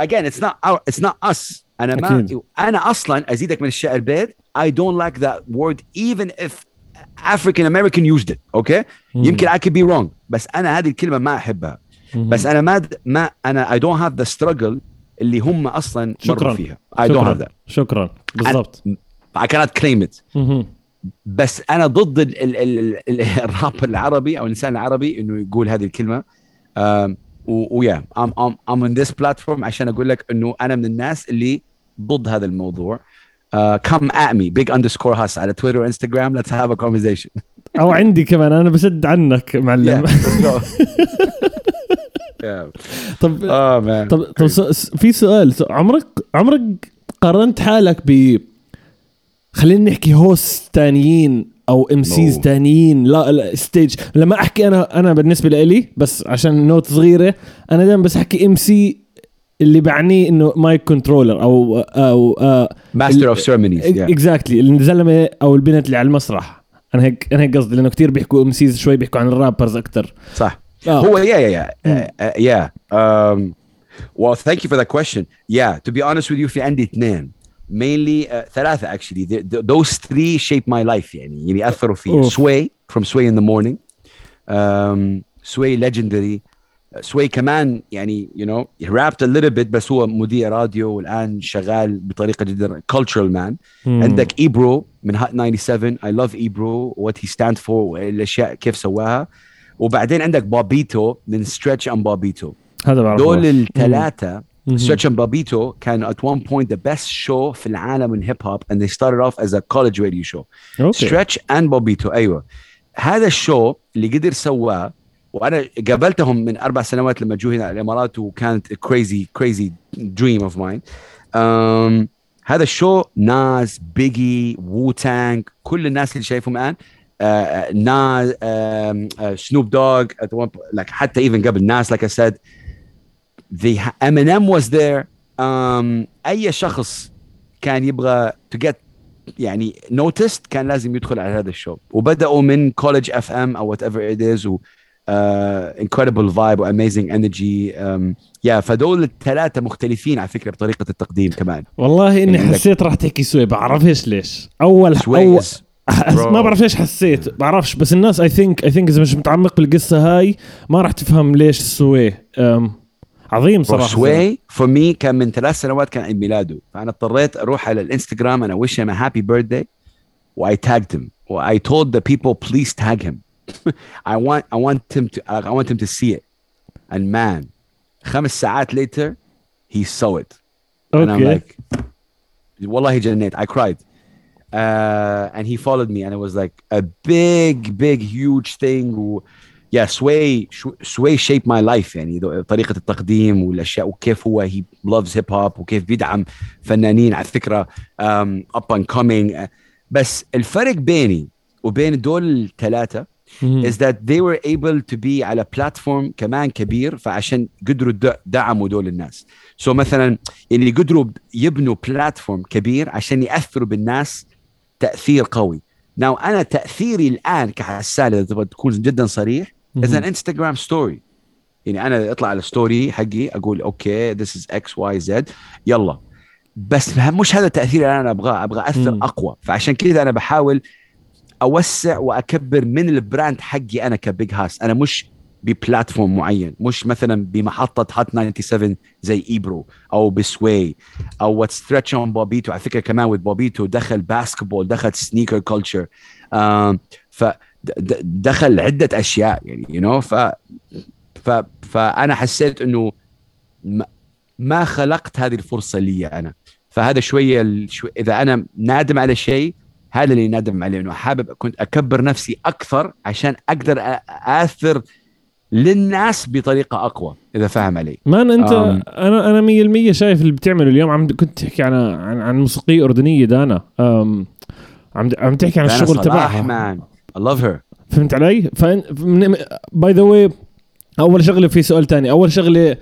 again it's not our, it's not us. أنا ما
أكيد.
أنا أصلا أزيدك من الشعر بيت I don't like that word even if African American used it. okay يمكن I could be wrong. بس أنا هذه الكلمة ما أحبها. بس أنا ما ما أنا I don't have the struggle اللي هم أصلا
شكراً.
مروا فيها. I don't have
شكرا.
that.
شكرا. بالضبط.
I cannot claim it.
مهم.
بس أنا ضد ال ال ال ال الراب العربي أو الإنسان العربي إنه يقول هذه الكلمة. ويا I'm, I'm, I'm on this platform عشان أقول لك إنه أنا من الناس اللي ضد هذا الموضوع. Come at me big underscore hus على تويتر وانستغرام let's have a conversation.
أو عندي كمان أنا بسد عنك معلم.
Yeah. [laughs]
طب طب طب في سؤال. عمرك عمرك قارنت حالك ب خلينا نحكي hosts تانيين أو
MCs.
تانيين. لا, لا stage لما أحكي أنا أنا بالنسبة لي بس عشان note صغيرة أنا دائما بس أحكي MC اللي بعنيه إنه mic controller أو
أو of ceremonies yeah.
exactly الزلمة أو البنت اللي على المسرح. أنا هيك أنا هيك قصدي لأنه كثير بيحكوا MCs شوي بيحكوا عن ال rappers أكثر
صح.
آه.
هو uh, uh, yeah. Um, well thank you for that question. Yeah to be honest with you في عندي اثنين. Mainly uh, ثلاثة actually. The, the, those three shape my life يعني. يعني أثروا في
أوف.
Sway from Sway in the morning. Um, Sway legendary. Uh, Sway كمان يعني you know he rapped a little bit بس هو مذيع راديو والآن شغال بطريقة جدا cultural man.
مم.
عندك Ebro من Hot 97 I love Ebro what he stand for والأشياء كيف سواها. وبعدين عندك Bobbito من Stretch and Bobbito
هذا بعرفه.
دول الثلاثة
مم.
ستريتش اند بابيتو كانوا at one point the best show في العالم من hip hop and they started off as a college radio show.
okay
Stretch and Bobbito أيوه هذا ال show اللي قدر سواه وأنا قابلتهم من أربع سنوات لما جو هنا الإمارات وكانت crazy crazy dream of mine هذا ال show Nas Biggie Wu-Tang كل الناس اللي شايفهم الآن آه، Nas سنوب دوغ like حتى even قبل Nas like I said the Eminem was there. Um, أي شخص كان يبغى to get يعني noticed كان لازم يدخل على هذا ال show. وبدأوا من college FM أو whatever it is و uh, incredible vibe و amazing energy. Um, يا فدول الثلاثة مختلفين على فكرة بطريقة التقديم كمان.
والله
إني
حسيت راح تحكي Sway بعرفش ليش. اول اول. ما بعرف ليش حسيت بعرفش. بس الناس I think I think إذا مش متعمق بالقصة هاي ما راح تفهم ليش Sway. أم، عظيم صراحه
سوي فور مي كان من ثلاث سنوات كان عيد ميلاده فانا اضطريت اروح على الانستغرام انا wish him a happy birthday و I tagged him و I told the people please tag him [laughs] I want I want him to I want him to see it and man خمس ساعات later he saw it and I'm
اوكي
like والله جنيت I cried uh, and he followed me and it was like a big big huge thing Yeah sway sway shaped my life. يعني طريقة التقديم والأشياء وكيف هو he loves hip hop وكيف بيدعم فنانين على فكرة up and coming. uh, بس الفرق بيني وبين دول الثلاثة
مم.
is that they were able to be على بلاتفورم كمان كبير فعشان قدروا دعموا دول الناس. so so مثلا اللي قدروا يبنوا platform كبير عشان يأثروا بالناس تأثير قوي. now أنا تأثيري الآن كحسان إذا تبغى تكون جدا صريح is an Instagram story يعني أنا أطلع على ال story حقي أقول okay this is X Y Z يلا. بس مش هذا التاثير اللي أنا أبغاه أبغى أثر
مم.
أقوى. فعشان كذا أنا بحاول أوسع وأكبر من ال brand حقي أنا ك Big Hass. أنا مش ب platform معين مش مثلا بمحطة Hot 97 زي Ebro أو ب Sway أو what Stretch and Bobbito على فكرة كمان with Bobbito دخل basketball دخل sneaker culture ف دخل عدة أشياء يعني you you know ف ف فأنا حسيت إنه ما- ما خلقت هذه الفرصة لي أنا. فهذا شوية شو إذا أنا نادم على شيء هذا اللي نادم عليه إنه حابب كنت أكبر نفسي أكثر عشان أقدر اثر للناس بطريقة أقوى إذا فاهم علي.
man أنت
أم.
أنا أنا 100% شايف اللي بتعمله اليوم عم كنت تحكي عن عن, عن موسيقية أردنية دانا. عم عم تحكي عن الشغل تبعها.
I love her.
فهمت علي؟ by the way أول شغلة في سؤال تاني. أول شغلة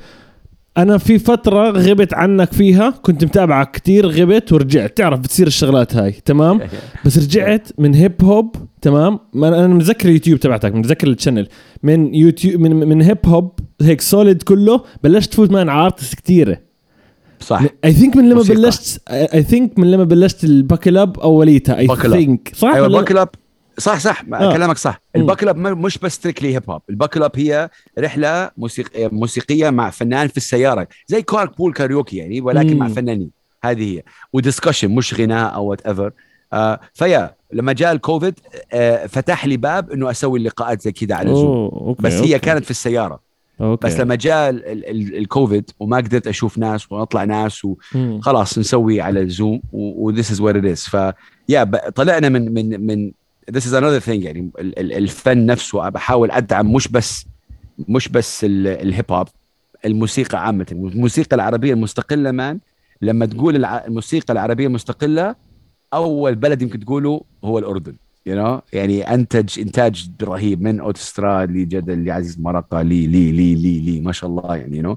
أنا في فترة غبت عنك فيها كنت متابعك كتير غبت ورجعت. تعرف بتصير الشغلات هاي تمام؟ [laughs] بس رجعت من hip hop تمام؟ ما أنا متذكر اليوتيوب تبعتك متذكر ال channel من يوتيوب من من hip hop هيك solid كله بلشت تفوت معنا على artists كثيره
صح
I think من لما
موسيقى.
بلشت I think من لما بلشت ال
Buckle Up
أوليتها I.
think
صح أيوه
الباكل اب صح صح
آه.
آه. كلامك صح.
ال
Buckle Up مش بس strictly hip hop ال Buckle Up هي رحلة موسيق... موسيقية مع فنان في السيارة زي carpool karaoke يعني ولكن
مم.
مع فنانين هذه هي و discussion مش غناء أو whatever آه ف yeah لما جاء الكوفيد آه فتح لي باب إنه أسوي اللقاءات زي كذا على زوم بس
okay.
هي كانت في السيارة
okay.
بس لما جاء ال- ال- ال- الكوفيد وما قدرت أشوف ناس وأطلع ناس. وخلاص نسوي على الزوم و this is what it is ف yeah طلعنا من من من this is another thing يعني ال- ال- الفن نفسه بحاول أدعم مش بس مش بس ال- ال hip hop الموسيقى عامة. الموسيقى العربية المستقلة مان لما تقول الموسيقى العربية المستقلة أول بلد يمكن تقوله هو الأردن you know يعني أنتج إنتاج رهيب من أوتستراد لجدل لعزيز مرقة لي لي لي لي لي ما شاء الله يعني you know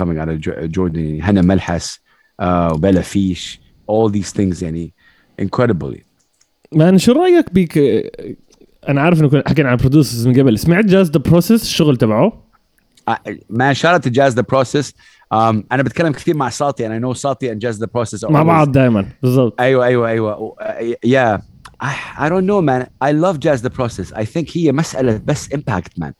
coming out of Jo- Jordan يعني هنا ملحس uh, وبلا فيش all these things يعني incredible
مان شو رأيك بيك؟ أنا عارف إنه حكينا عن producers من قبل. سمعت Jazz the Process الشغل تبعه؟
ما شاء الله Jazz the Process أنا بتكلم كثير مع صاتي أنا know صاتي and Jazz the Process
مع بعض دائما بالضبط.
أيوه أيوه أيوه. yeah I don't know man. I love Jazz the Process. I think هي مسألة بس impact man.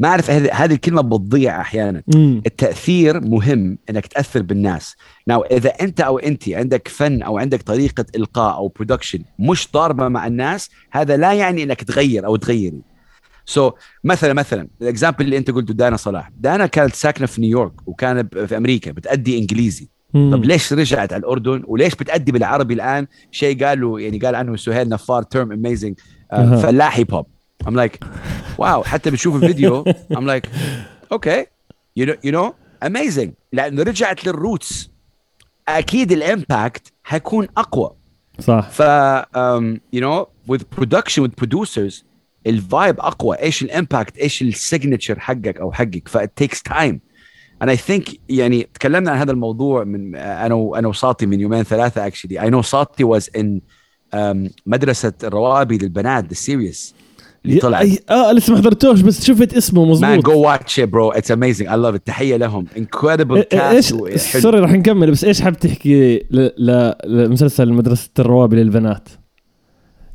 ما أعرف هذه الكلمة بتضيع أحيانا.
مم.
التأثير مهم إنك تأثر بالناس. now إذا أنت أو أنت عندك فن أو عندك طريقة إلقاء أو production مش ضاربة مع الناس هذا لا يعني إنك تغير أو تغيري. so so, مثلا مثلا ال example اللي أنت قلته دانا صلاح. دانا كانت ساكنة في نيويورك وكانت في أمريكا بتأدي إنجليزي.
مم.
طب ليش رجعت على الأردن؟ وليش بتأدي بالعربي الآن؟ شيء قالوا يعني قال عنه سهيل نفار term amazing
أها.
فلاح hip hop I'm like wow حتى بتشوف الفيديو I'm like okay you know you know amazing. لأنه رجعت لل roots أكيد ال impact حيكون أقوى.
صح.
ف um, you know with production with producers ال vibe أقوى. إيش ال impact؟ إيش ال signature حقك أو حقك؟ ف it takes time. And I think يعني تكلمنا عن هذا الموضوع من أنا و- أنا و صاتي من يومين ثلاثة actually. I know صاتي was in um, مدرسة الروابي للبنات ال series اللي طلع.
أي- آه لسه ما حضرتوش بس شفت اسمه
man
مزبوط
go watch it bro. It's amazing. I love it. تحية لهم. Incredible
إيه-
إيش.
sorry رح نكمل بس إيش حاب تحكي ل... ل... لمسلسل مدرسة الروابي للبنات؟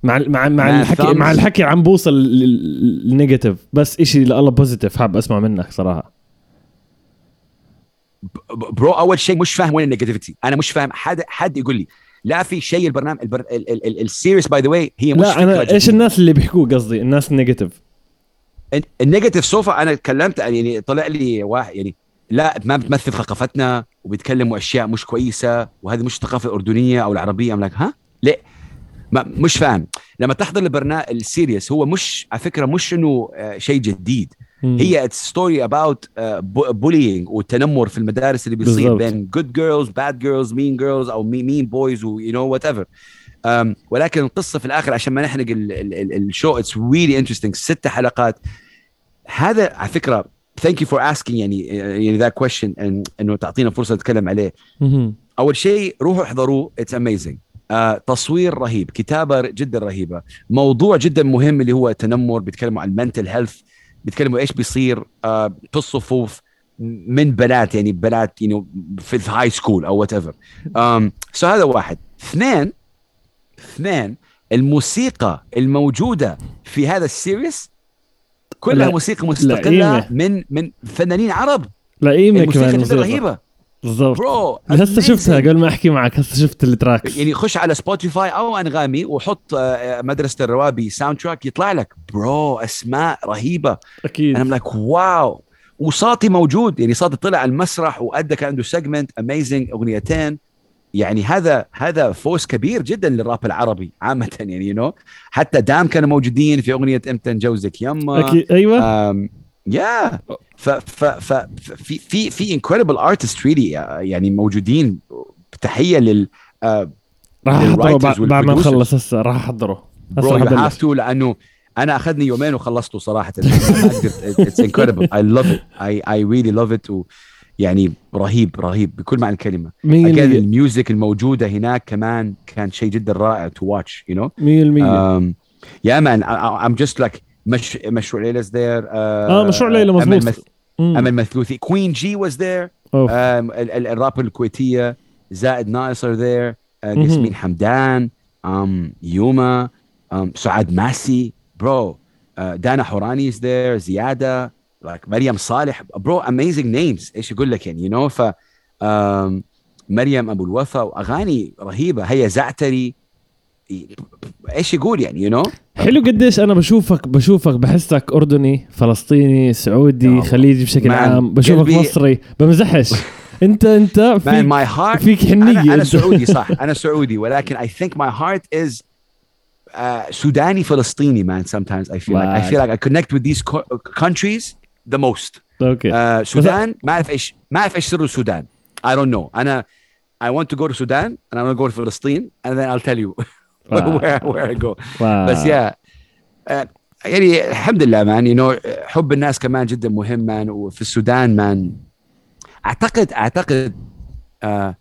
مع مع مع الحكي
thumbs.
مع الحكي عم بوصل لل negative بس إشي لله positive حاب أسمع منك صراحة.
bro أول شيء مش فاهم وين ال negativity أنا مش فاهم. حد حد يقول لي لا في شيء البرنامج البر... ال series by the way هي مش
لا أنا
إيش.
الناس اللي بيحكوه قصدي؟ الناس ال
negative. ال negative so ف أنا تكلمت يعني طلع لي واحد يعني لا ما بتمثل ثقافتنا وبيتكلموا أشياء مش كويسة وهذه مش الثقافه الاردنيه أو العربية ام ها؟ ليه؟ ما مش فاهم. لما تحضر البرنامج ال series هو مش على فكرة مش إنه آه، شيء جديد. هي it's story about bullying والتنمر في المدارس اللي بيصير. بين good girls bad girls mean girls أو mean boys و you know whatever ولكن القصة في الآخر عشان ما نحرق ال show it's really interesting ست حلقات. هذا على فكرة thank you for asking يعني يعني the question إنه تعطينا فرصة نتكلم عليه. أول شيء روحوا احضروه. it's amazing آه تصوير رهيب كتابة جدا رهيبة. موضوع جدا مهم اللي هو التنمر بيتكلموا عن ال mental health بيتكلموا إيش بيصير آه في الصفوف من بنات يعني بنات يعني في ال high school أو whatever so هذا واحد اثنين اثنين الموسيقى الموجودة في هذا ال series كلها
لا-
موسيقى. مستقلة من من فنانين عرب
القيمة
الموسيقى
كمان
جدا
موسيقى.
رهيبة
بالضبط.
bro
هسه شفتها قبل ما أحكي معك هسه شفت ال tracks
يعني خش على سبوتيفاي أو أنغامي وحط آه، مدرسة الروابي soundtrack يطلع لك. bro أسماء رهيبة.
أكيد.
أنا like wow وصاتي موجود. يعني صاتي طلع على المسرح وأدى كان عنده segment amazing أغنيتين. يعني هذا هذا فوز كبير جدا للراب العربي عامة. يعني you know حتى دام كانوا موجودين في أغنية إمتى نجوزك يما
أكيد.
أيوه. yeah ف ف ف في في في incredible artists really يعني موجودين. تحية لل آه،
راح
أحضره
بعد ما. نخلص هسه. راح أحضره. هسه
too لأنه أنا أخذني يومين وخلصته صراحة. it's incredible I love it I I really love it يعني رهيب رهيب. بكل معنى الكلمة.
المية
ال music الموجودة هناك كمان كان شيء جدا رائع to watch you know
مية المية.
Um, yeah man. I, مش مشروع ليلى is there uh,
آه مشروع ليلى
مث-
مم.
أمل مثلوثي كوين جي ال- ال- الراب الكويتية. زائد uh,
مهم.
ياسمين حمدان um, يوما um, سعاد ماسي. bro uh, دانا حوراني is there زيادة like مريم صالح. bro amazing names. إيش يقول لك يعني you know ف um, مريم أبو الوفا وأغاني رهيبة. هيا زعتري. إيش يقول يعني you you know?
حلو قديش أنا بشوفك بشوفك بحسك أردني فلسطيني سعودي خليجي بشكل عام بشوفك قلبي... مصري. بمزحش. انت أنت
فيك my heart
فيك حنية.
أنا, أنا سعودي صح. [laughs] أنا سعودي ولكن think my heart is uh, سوداني فلسطيني man sometimes I feel like I feel like I connect with these countries the most.
okay
uh, سودان ما أعرف إيش ما أعرف إيش سر السودان. I don't know. أنا I want to go to Sudan and I want to go to Palestine and then I'll tell you. [laughs] [laughs] where where I go بس يا uh, يعني الحمد لله man you know حب الناس كمان جدا مهم man وفي السودان man اعتقد أعتقد آه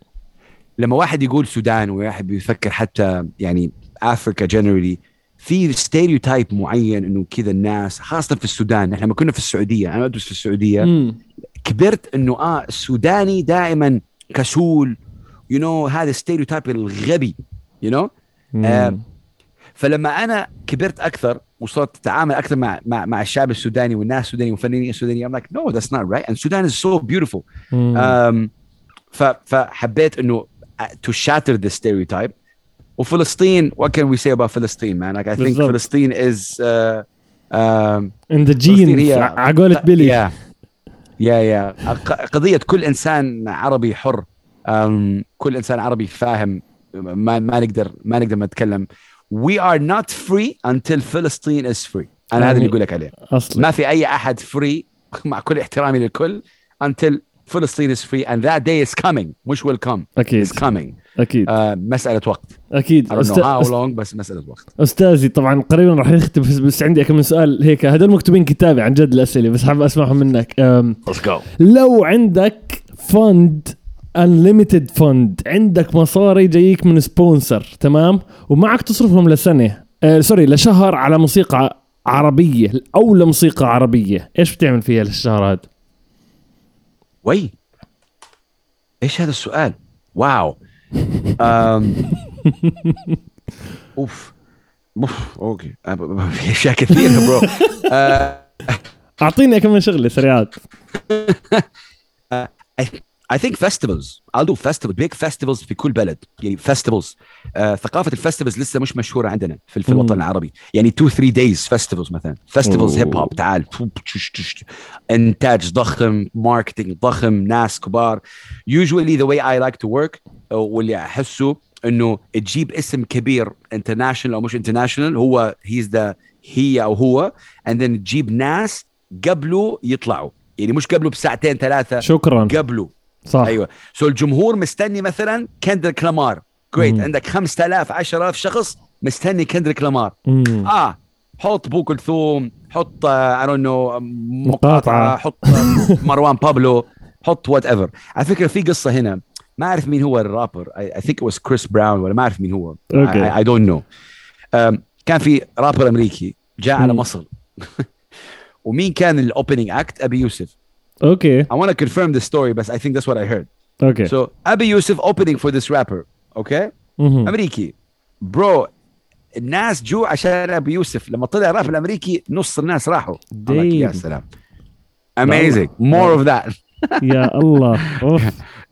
لما واحد يقول سودان وواحد بيفكر حتى يعني Africa generally في stereotype معين إنه كذا الناس خاصة في السودان إحنا لما كنا في السعودية أنا أدرس في السعودية م. كبرت إنه آه السوداني دائما كسول you know, هذا stereotype الغبي you know? آه فلما أنا كبرت أكثر وصرت أتعامل أكثر مع مع مع الشعب السوداني والناس السودانيين والفنانين السودانيين I'm like no that's not right. And Sudan is so beautiful. um, فحبيت إنه to shatter the stereotype. وفلسطين what can we say about فلسطين man? Like I think بالزبط. فلسطين is uh, um,
in the genes. عقولة بيلي
yeah. Yeah yeah. قضية كل إنسان عربي حر. um, كل إنسان عربي فاهم ما ما نقدر ما نقدر نتكلم. We are not free until فلسطين is free. أنا هذا اللي أقول لك عليه. ما في أي أحد فري [laughs] مع كل احترامي للكل until فلسطين is free and that day is coming. مش will come?
أكيد.
Is coming.
أكيد.
uh, مسألة وقت.
أكيد.
I don't know how long بس مسألة وقت.
أستاذي طبعا قريبا راح نختم بس عندي كم من سؤال. هيك هذول مكتوبين كتابي عن جد الأسئلة بس حابب أسمعهم منك.
let's go.
لو عندك fund unlimited fund عندك مصاري جايك من sponsor تمام؟ ومعك تصرفهم لسنة. آه sorry لشهر على موسيقى عربية أو لموسيقى عربية. إيش بتعمل فيها للشهر هذا
وي. إيش هذا السؤال؟ wow. أم... [laughs] أوف. أوف okay. في أشياء كثيرة bro [laughs]
آه، أعطيني كم من شغله سريعات [laughs]
I think festivals I'll do festival big festivals في كل بلد. يعني festivals. آه ثقافة ال festivals لسه مش مشهورة عندنا في, في الوطن العربي. يعني 2 3 days festivals مثلا. Festivals hip hop تعال انتاج ضخم marketing ضخم ناس كبار. Usually the way I like to work واللي أحسه إنه تجيب اسم كبير international أو مش international who has the هي أو هو and then تجيب ناس قبله يطلعوا. يعني مش قبله بساعتين ثلاثة
شكرا.
قبله.
صح.
أيوه. so الجمهور مستني مثلا كندريك لامار. جريت عندك 5000 10000 شخص مستني كندريك لامار. آه حط بو كلثوم حط I don't know مقاطعة حط مروان بابلو حط whatever على فكرة في قصة هنا. ما أعرف مين هو الرابر. I think was كريس براون ولا ما أعرف مين هو. I don't know كان في رابر أمريكي جاء على مصر. [laughs] ومين كان ال opening act أبي يوسف.
Okay.
I want to confirm the story, but I think that's what I heard.
Okay.
So Abi Yusuf opening for this rapper. Okay.
Mm-hmm.
امريكي bro الناس جو عشان أبي يوسف. لما طلع راب الأمريكي نص الناس راحوا. يا سلام. Amazing. more of that. [laughs]
يا الله.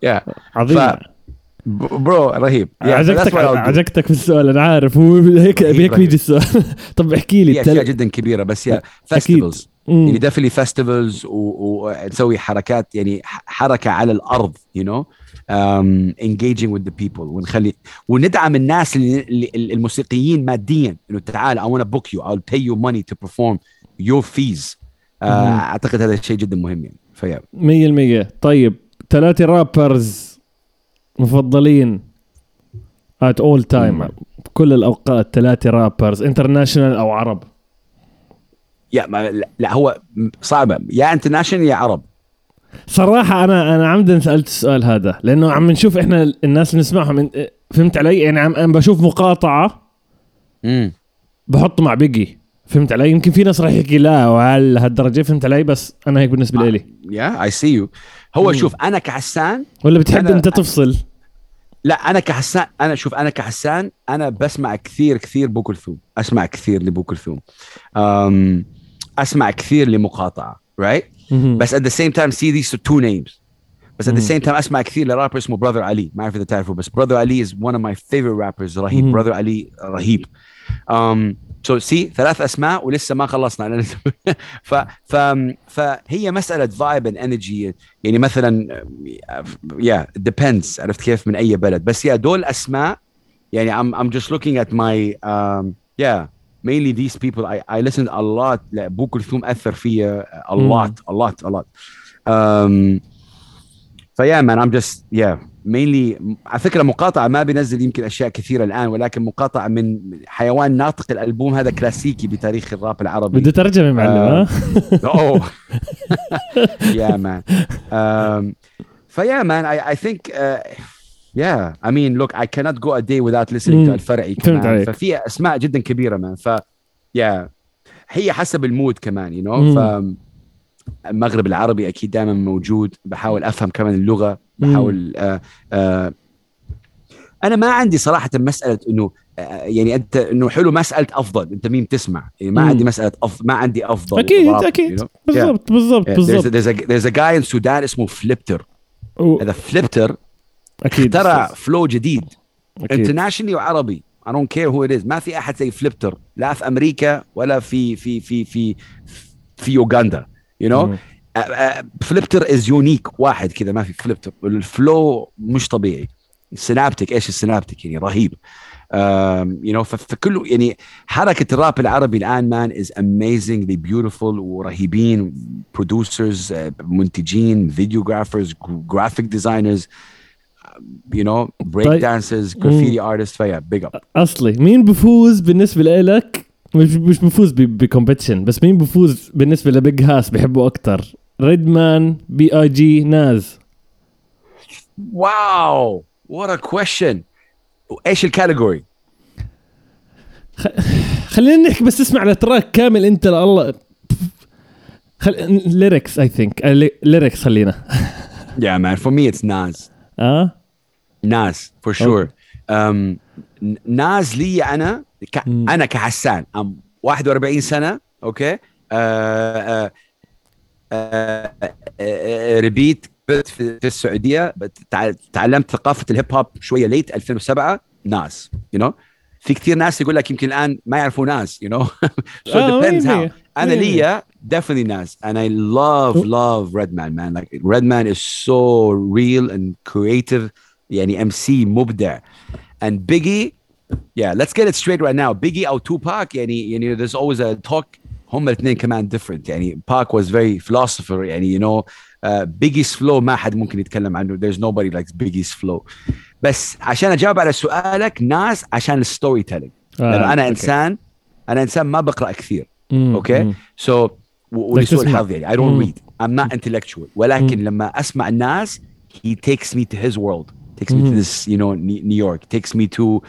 يا [laughs]
عظيم.
bro رهيب.
عجبتك عجبتك في السؤال أنا عارف. هيك هيك بيجي السؤال. [laughs] طب احكي لي
اشياء جدا كبيرة بس يا festivals يعني definitely festivals ونسوي حركات يعني حركة على الأرض you know engaging with the people ونخلي وندعم الناس اللي الموسيقيين ماديا إنه تعال want to book you I'll pay you money to perform your fees. uh, أعتقد هذا الشيء جدا مهم يعني.
ف yeah 100% طيب ثلاثة rappers مفضلين at all time. كل الأوقات ثلاثة rappers international أو عرب.
يا ما لا هو صعبة. يا international يا عرب.
صراحة أنا أنا عمدا سألت السؤال هذا لأنه عم نشوف إحنا الناس اللي نسمعهم فهمت علي؟ يعني عم, بشوف مقاطعة
امم
بحطه مع بيجي. فهمت علي؟ يمكن في ناس راح يحكي لا وهل لهالدرجه فهمت علي؟ بس أنا هيك بالنسبة لي.
يا اي سي يو هو مم. شوف أنا كحسان
ولا بتحب أنت تفصل؟
لا أنا كحسان أنا شوف أنا كحسان أنا بسمع كثير كثير بو كلثوم أسمع كثير لبو كلثوم أسمع كثير لمقاطعة right? بس at the same time see these two names. بس at the
مم.
same time أسمع كثير لرابر اسمه براذر علي ما أعرف إذا تعرفه بس براذر علي is one of my favorite rappers رهيب. براذر علي رهيب. Um, so see ثلاث أسماء ولسه ما خلصنا. [laughs] ف ف فهي مسألة vibe and energy يعني مثلا yeah, depends. عرفت كيف؟ من أي بلد. بس yeah دول أسماء يعني I'm I'm just looking at my um, yeah. Mainly these people I I listen a lot لأبو كلثوم أثر فيا a lot a lot a lot. um, فيا man I'm just yeah. Mainly على فكرة مقاطعة ما بينزل يمكن أشياء كثيرة الآن ولكن مقاطعة من حيوان ناطق الألبوم هذا كلاسيكي بتاريخ الراب العربي.
بده ترجمة معلم. ها؟ [laughs]
oh yeah [laughs] man. um so yeah man I I think uh, yeah I mean look I cannot go a day without listening to
مم.
الفرعي كمان. ففي أسماء جدا كبيرة man. ف yeah. هي حسب ال mood كمان you know.
مم.
ف المغرب العربي أكيد دائما موجود. بحاول أفهم كمان اللغة. بحاول آه آه أنا ما عندي صراحة مسألة إنه آه، يعني أنت إنه حلو مسألة أفضل. أنت مين تسمع؟ يعني ما
مم.
عندي مسألة أف... ما عندي
أفضل.
أكيد
أكيد
you know?
بالضبط بالضبط
Yeah,
بالضبط.
there's, a, there's a guy in Sudan اسمه فليبتر هذا فليبتر
أكيد
اخترع flow جديد internationally وعربي. Don't care who it is. ما في أحد زي فليبتر لا في أمريكا ولا في في في في في يوغندا you know
مم.
فليبتر is unique واحد كذا ما في فليبتر ال flow مش طبيعي. سينابتك إيش السينابتك يعني رهيب. you know فكله يعني حركة الراب العربي الآن man is amazingly beautiful ورهيبين. Producers uh, منتجين videographers graphic designers you know break
طيب.
dancers graffiti artists فيا big up.
أصلي. مين بفوز بالنسبة لك مش مش بفوز ب competition بس مين بفوز بالنسبة ل Big Hass بحبه أكثر Redman B.I.G Nas.
wow what a question. إيش ال category
خلينا نحكي بس اسمع ال track كامل أنت لله خل... lyrics I think lyrics خلينا.
Yeah man. For me it's Nas. آه؟ For sure. um, Nas لي أنا ك... أنا كحسان. I'm 41 سنة okay؟ آه آه آه آه ربيت كبرت في, السعودية تعلمت ثقافة ال hip hop شوية late 2007 ناس you know في كثير ناس يقول لك يمكن الآن ما يعرفوا ناس [laughs]
آه،
depends
مية
how.
مية. أنا
ليا definitely ناس and I love love Redman man. Like Redman is so real and creative. يعني MC مبدع and Biggie yeah let's get it straight right now Biggie او Tupac يعني يعني there's always a talk هم الاثنين كمان different يعني Pac was very philosopher يعني you know uh, Biggie's flow ما حد ممكن يتكلم عنه there's nobody likes Biggie's flow بس عشان اجاوب على سؤالك ناس عشان الستوري تيلينج
آه،
لانه انا
أوكي.
انسان انا انسان ما بقرا كثير
مم،
اوكي
مم.
سو ولسوء
تسمع.
الحظ يعني I don't
مم.
read I'm not intellectual ولكن لما اسمع الناس he takes me to his world Takes me to this you know New York. Takes me to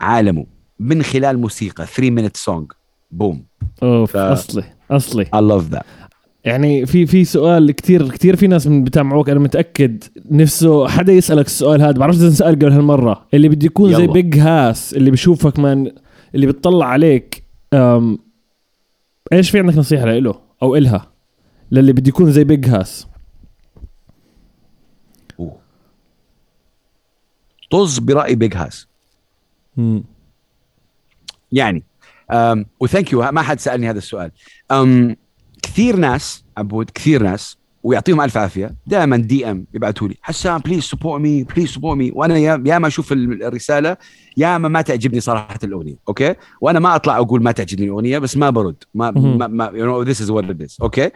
عالمه. من خلال موسيقى. 3 minute song. بوم
أوف
ف-
أصلي أصلي.
I love that.
يعني في في سؤال كثير كثير في ناس من بتابعوك أنا متأكد نفسه حدا يسألك السؤال هذا. بعرفش إذا انسال قبل هالمرة. اللي بده يكون زي. Big Hass اللي بشوفك man اللي بتطلع عليك أم إيش في عندك نصيحة له أو إلها؟ للي بده يكون زي Big
Hass طز برأي Big
Hass.
يعني و thank you ما حد سألني هذا السؤال um, كثير ناس عبود كثير ناس ويعطيهم ألف عافية دائما DM يبعثوا لي حسان please support me please support me وأنا يا يا ما أشوف ال- الرسالة يا ما ما تعجبني صراحة الأغنية okay وأنا ما أطلع أقول ما تعجبني الأغنية بس ما برد ما. ما, ما you know this is what it is okay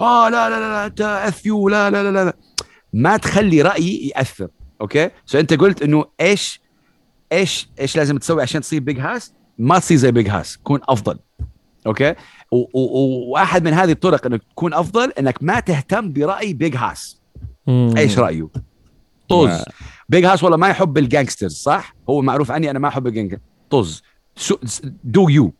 آه لا لا لا لا and if you لا لا لا, لا. ما تخلي رأيي يأثر okay؟ so أنت قلت إنه إيش إيش إيش لازم تسوي عشان تصير Big Hass ما تصير زي Big Hass كون أفضل. okay؟ و- و- واحد من هذه الطرق إنك تكون أفضل إنك ما تهتم برأي Big
Hass.
إيش رأيه؟ طز. Big Hass والله ما يحب ال gangsters صح؟ هو معروف عني أنا ما أحب ال gangsters طز. do you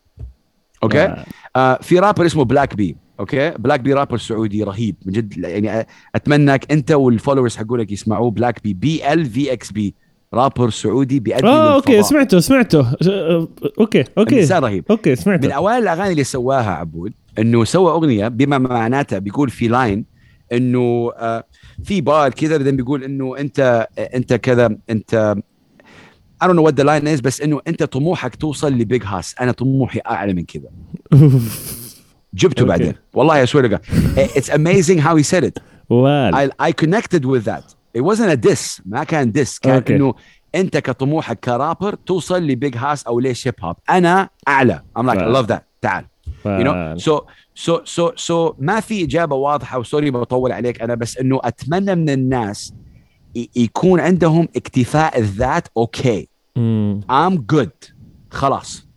okay؟
آه.
آه في رابر اسمه Black B okay؟ Black B rapper سعودي رهيب من جد يعني اتمنىك أنت وال followers حقولك يسمعوه Black B B L V X B رابر سعودي بيأدي
آه
okay.
سمعته سمعته. آه، okay okay.
انسان رهيب.
okay
من
سمعته
أوائل الأغاني اللي سواها عبود إنه سوى أغنية بما معناتها بيقول في line إنه آه في بار كذا بعدين بيقول إنه أنت أنت كذا أنت I don't know what the line is بس إنه أنت طموحك توصل ل Big Hass أنا طموحي أعلى من كذا جبته
Okay.
بعدين. والله I to God. It's amazing how he said it.
وال
I, I connected with that. It wasn't a diss. ما كان diss. كان
Okay.
إنه أنت كطموحك كرابر توصل ل Big Hass أو ليش hip hop أنا أعلى. I'm like I
Wow.
love that. تعال. You know? So so so so ما في إجابة واضحة و sorry بطول عليك أنا بس إنه أتمنى من الناس يكون عندهم اكتفاء الذات.
okay
I'm good خلاص.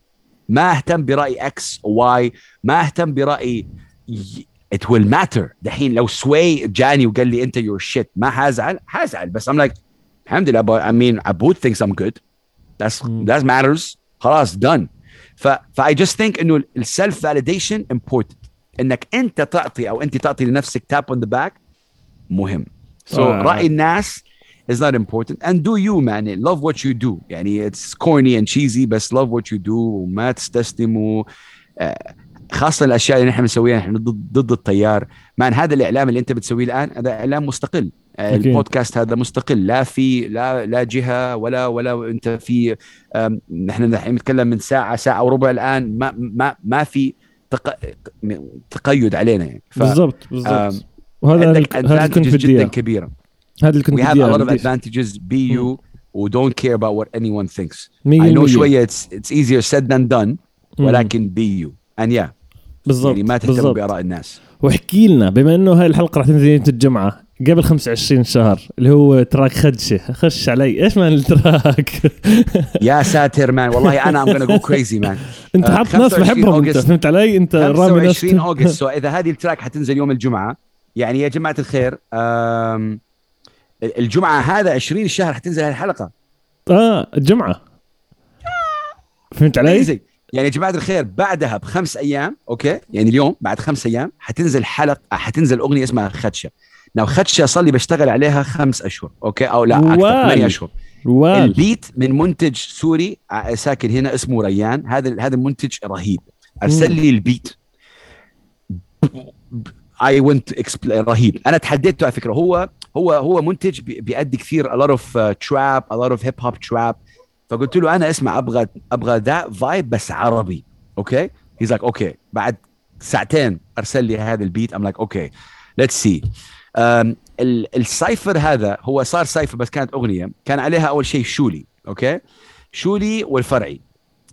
ما أهتم برأي X Y ما أهتم برأي it will matter دحين لو سوي جاني وقال لي أنت you're shit ما حازعل حازعل بس I'm like like, الحمد لله I mean about things I'm good that's that's matters خلاص done ف ف I just think إنه ال self validation important إنك أنت تعطي أو أنت تعطي لنفسك tap on the back مهم. so so,
آه.
رأي الناس is not important. And do you man love what you do. يعني it's corny and cheesy بس love what you do وما تستسلموا. آه، خاصة الأشياء اللي نحن بنسويها نحن ضد ضد التيار مان هذا الإعلام اللي أنت بتسويه الآن هذا إعلام مستقل. آه،
أكيد.
البودكاست هذا مستقل. لا في لا لا جهة ولا ولا أنت في نحن الحين نتكلم من ساعة ساعة وربع الآن. ما ما ما في تق... تقيد علينا يعني. ف
بالضبط بالضبط. وهذا اللي كنت
جدا
إياه. هذا اللي كنت
we have a lot of advantages. Be you و don't care about what anyone thinks. I know. شوية it's, it's easier said than done. ولكن be you. And yeah.
بالضبط
يعني ما تهتم. بآراء الناس.
واحكي لنا بما إنه هاي الحلقة راح تنزل يوم الجمعة قبل 25 شهر اللي هو track خدشة. خش علي. إيش man ال track؟ [laughs]
يا ساتر man والله أنا I'm gonna go crazy man. [laughs]
أنت
آه،
حاط ناس
25
بحبهم
أنت.
فهمت علي؟ أنت رامي ناس
25 August. So إذا هذه ال track حتنزل يوم الجمعة يعني يا جماعة الخير آم، الجمعة هذا 20 الشهر حتنزل هذه الحلقة.
آه الجمعة. فهمت علي؟
Amazing. يعني يا جماعة الخير بعدها بخمس أيام okay؟ يعني اليوم بعد خمس أيام حتنزل حلقة حتنزل أغنية اسمها خدشة. now خدشة صار لي بشتغل عليها خمس أشهر okay؟ أو لا
أكثر.
ثمانية أشهر.
وال
ال beat من منتج سوري ع- ساكن هنا اسمه ريان. هذا هذا المنتج رهيب. أرسل لي ال beat. I went رهيب. أنا تحديته على فكرة هو هو هو منتج بي- بيأدي كثير a lot of uh, trap a lot of hip hop trap. فقلت له أنا اسمع أبغى أبغى the vibe بس عربي okay he's like okay بعد ساعتين أرسل لي هذا ال beat I'm like okay let's see ال cypher هذا هو صار cypher بس كانت أغنية. كان عليها أول شيء شولي okay شولي والفرعي.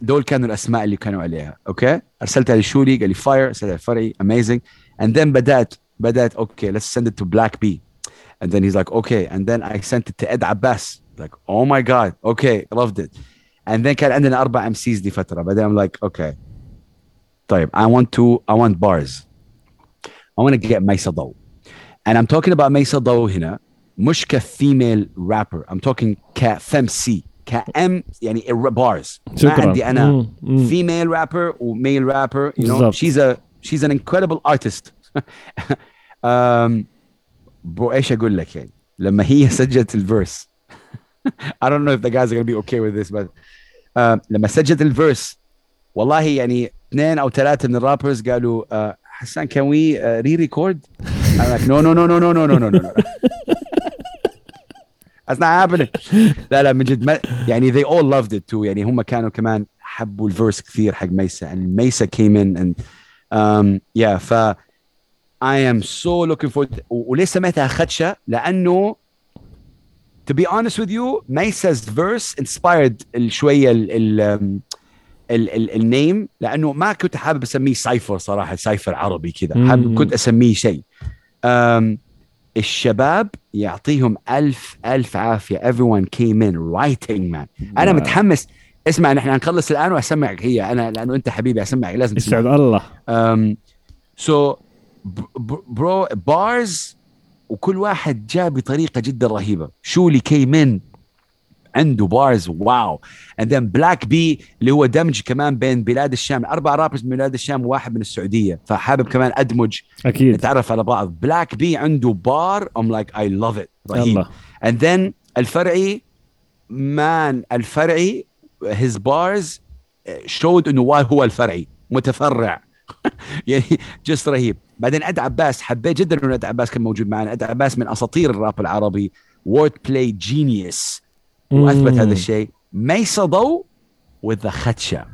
دول كانوا الأسماء اللي كانوا عليها okay ارسلتها لشولي قال لي fire ارسلتها للفرعي amazing and then بدأت بدأت أوكي send it to Black B. and then he's like okay and then I sent it to Ed Abbas like oh my god okay loved it and then كان عندنا اربع ام سيز دي فتره بعدين I'm like okay طيب I want to I want bars I want to get ميسا ضو and I'm talking about ميسا ضو هنا مش كفيميل رابر I'm talking كفم سي كام يعني bars ما
شكرا
عندي انا
مم، مم.
female rapper or male rapper you know
بالضبط.
she's a she's an incredible artist [laughs] um برو إيش أقول لك يعني لما هي سجلت الفيرس I don't know if the guys are gonna be okay with this but uh, لما سجلت الفيرس والله يعني اثنين أو ثلاثة من الرابرز قالوا uh, حسان can we uh, re-record I'm like no no no no no no no no no That's not happening لا لا من جد يعني they all loved it too يعني هم كانوا كمان حبوا ال verse كثير حق ميسا and ميسا came in and um, yeah ف I'm so looking forward وليه سميتها خدشه؟ لأنه to be honest with you Mesa's verse inspired شوية ال ال ال name لأنه ما كنت حابب أسميه cypher صراحة cypher عربي كذا. حابب كنت أسميه شيء. الشباب يعطيهم ألف ألف عافية. Everyone came in writing man. أنا متحمس. اسمع نحن نخلص الآن وأسمعك. هي أنا لأنه أنت حبيبي أسمعك. لازم تسمع.
الله.
so so bro bars وكل واحد جاء بطريقة جدا رهيبة. شولي came in عنده bars wow. And then بلاك بي اللي هو دمج كمان بين بلاد الشام. أربع rappers من بلاد الشام وواحد من السعودية. فحابب كمان أدمج.
أكيد.
نتعرف على بعض. بلاك بي عنده bar. I'm like I love it رهيب. and then الفرعي man الفرعي his bars showed إنه هو الفرعي. متفرع. [laughs] يعني just رهيب. بعدين أد عباس حبيت جدا إنه أد عباس كان موجود معنا. أد عباس من أساطير الراب العربي و wordplay genius وأثبت هذا الشيء. ميسا ضو with خدشة.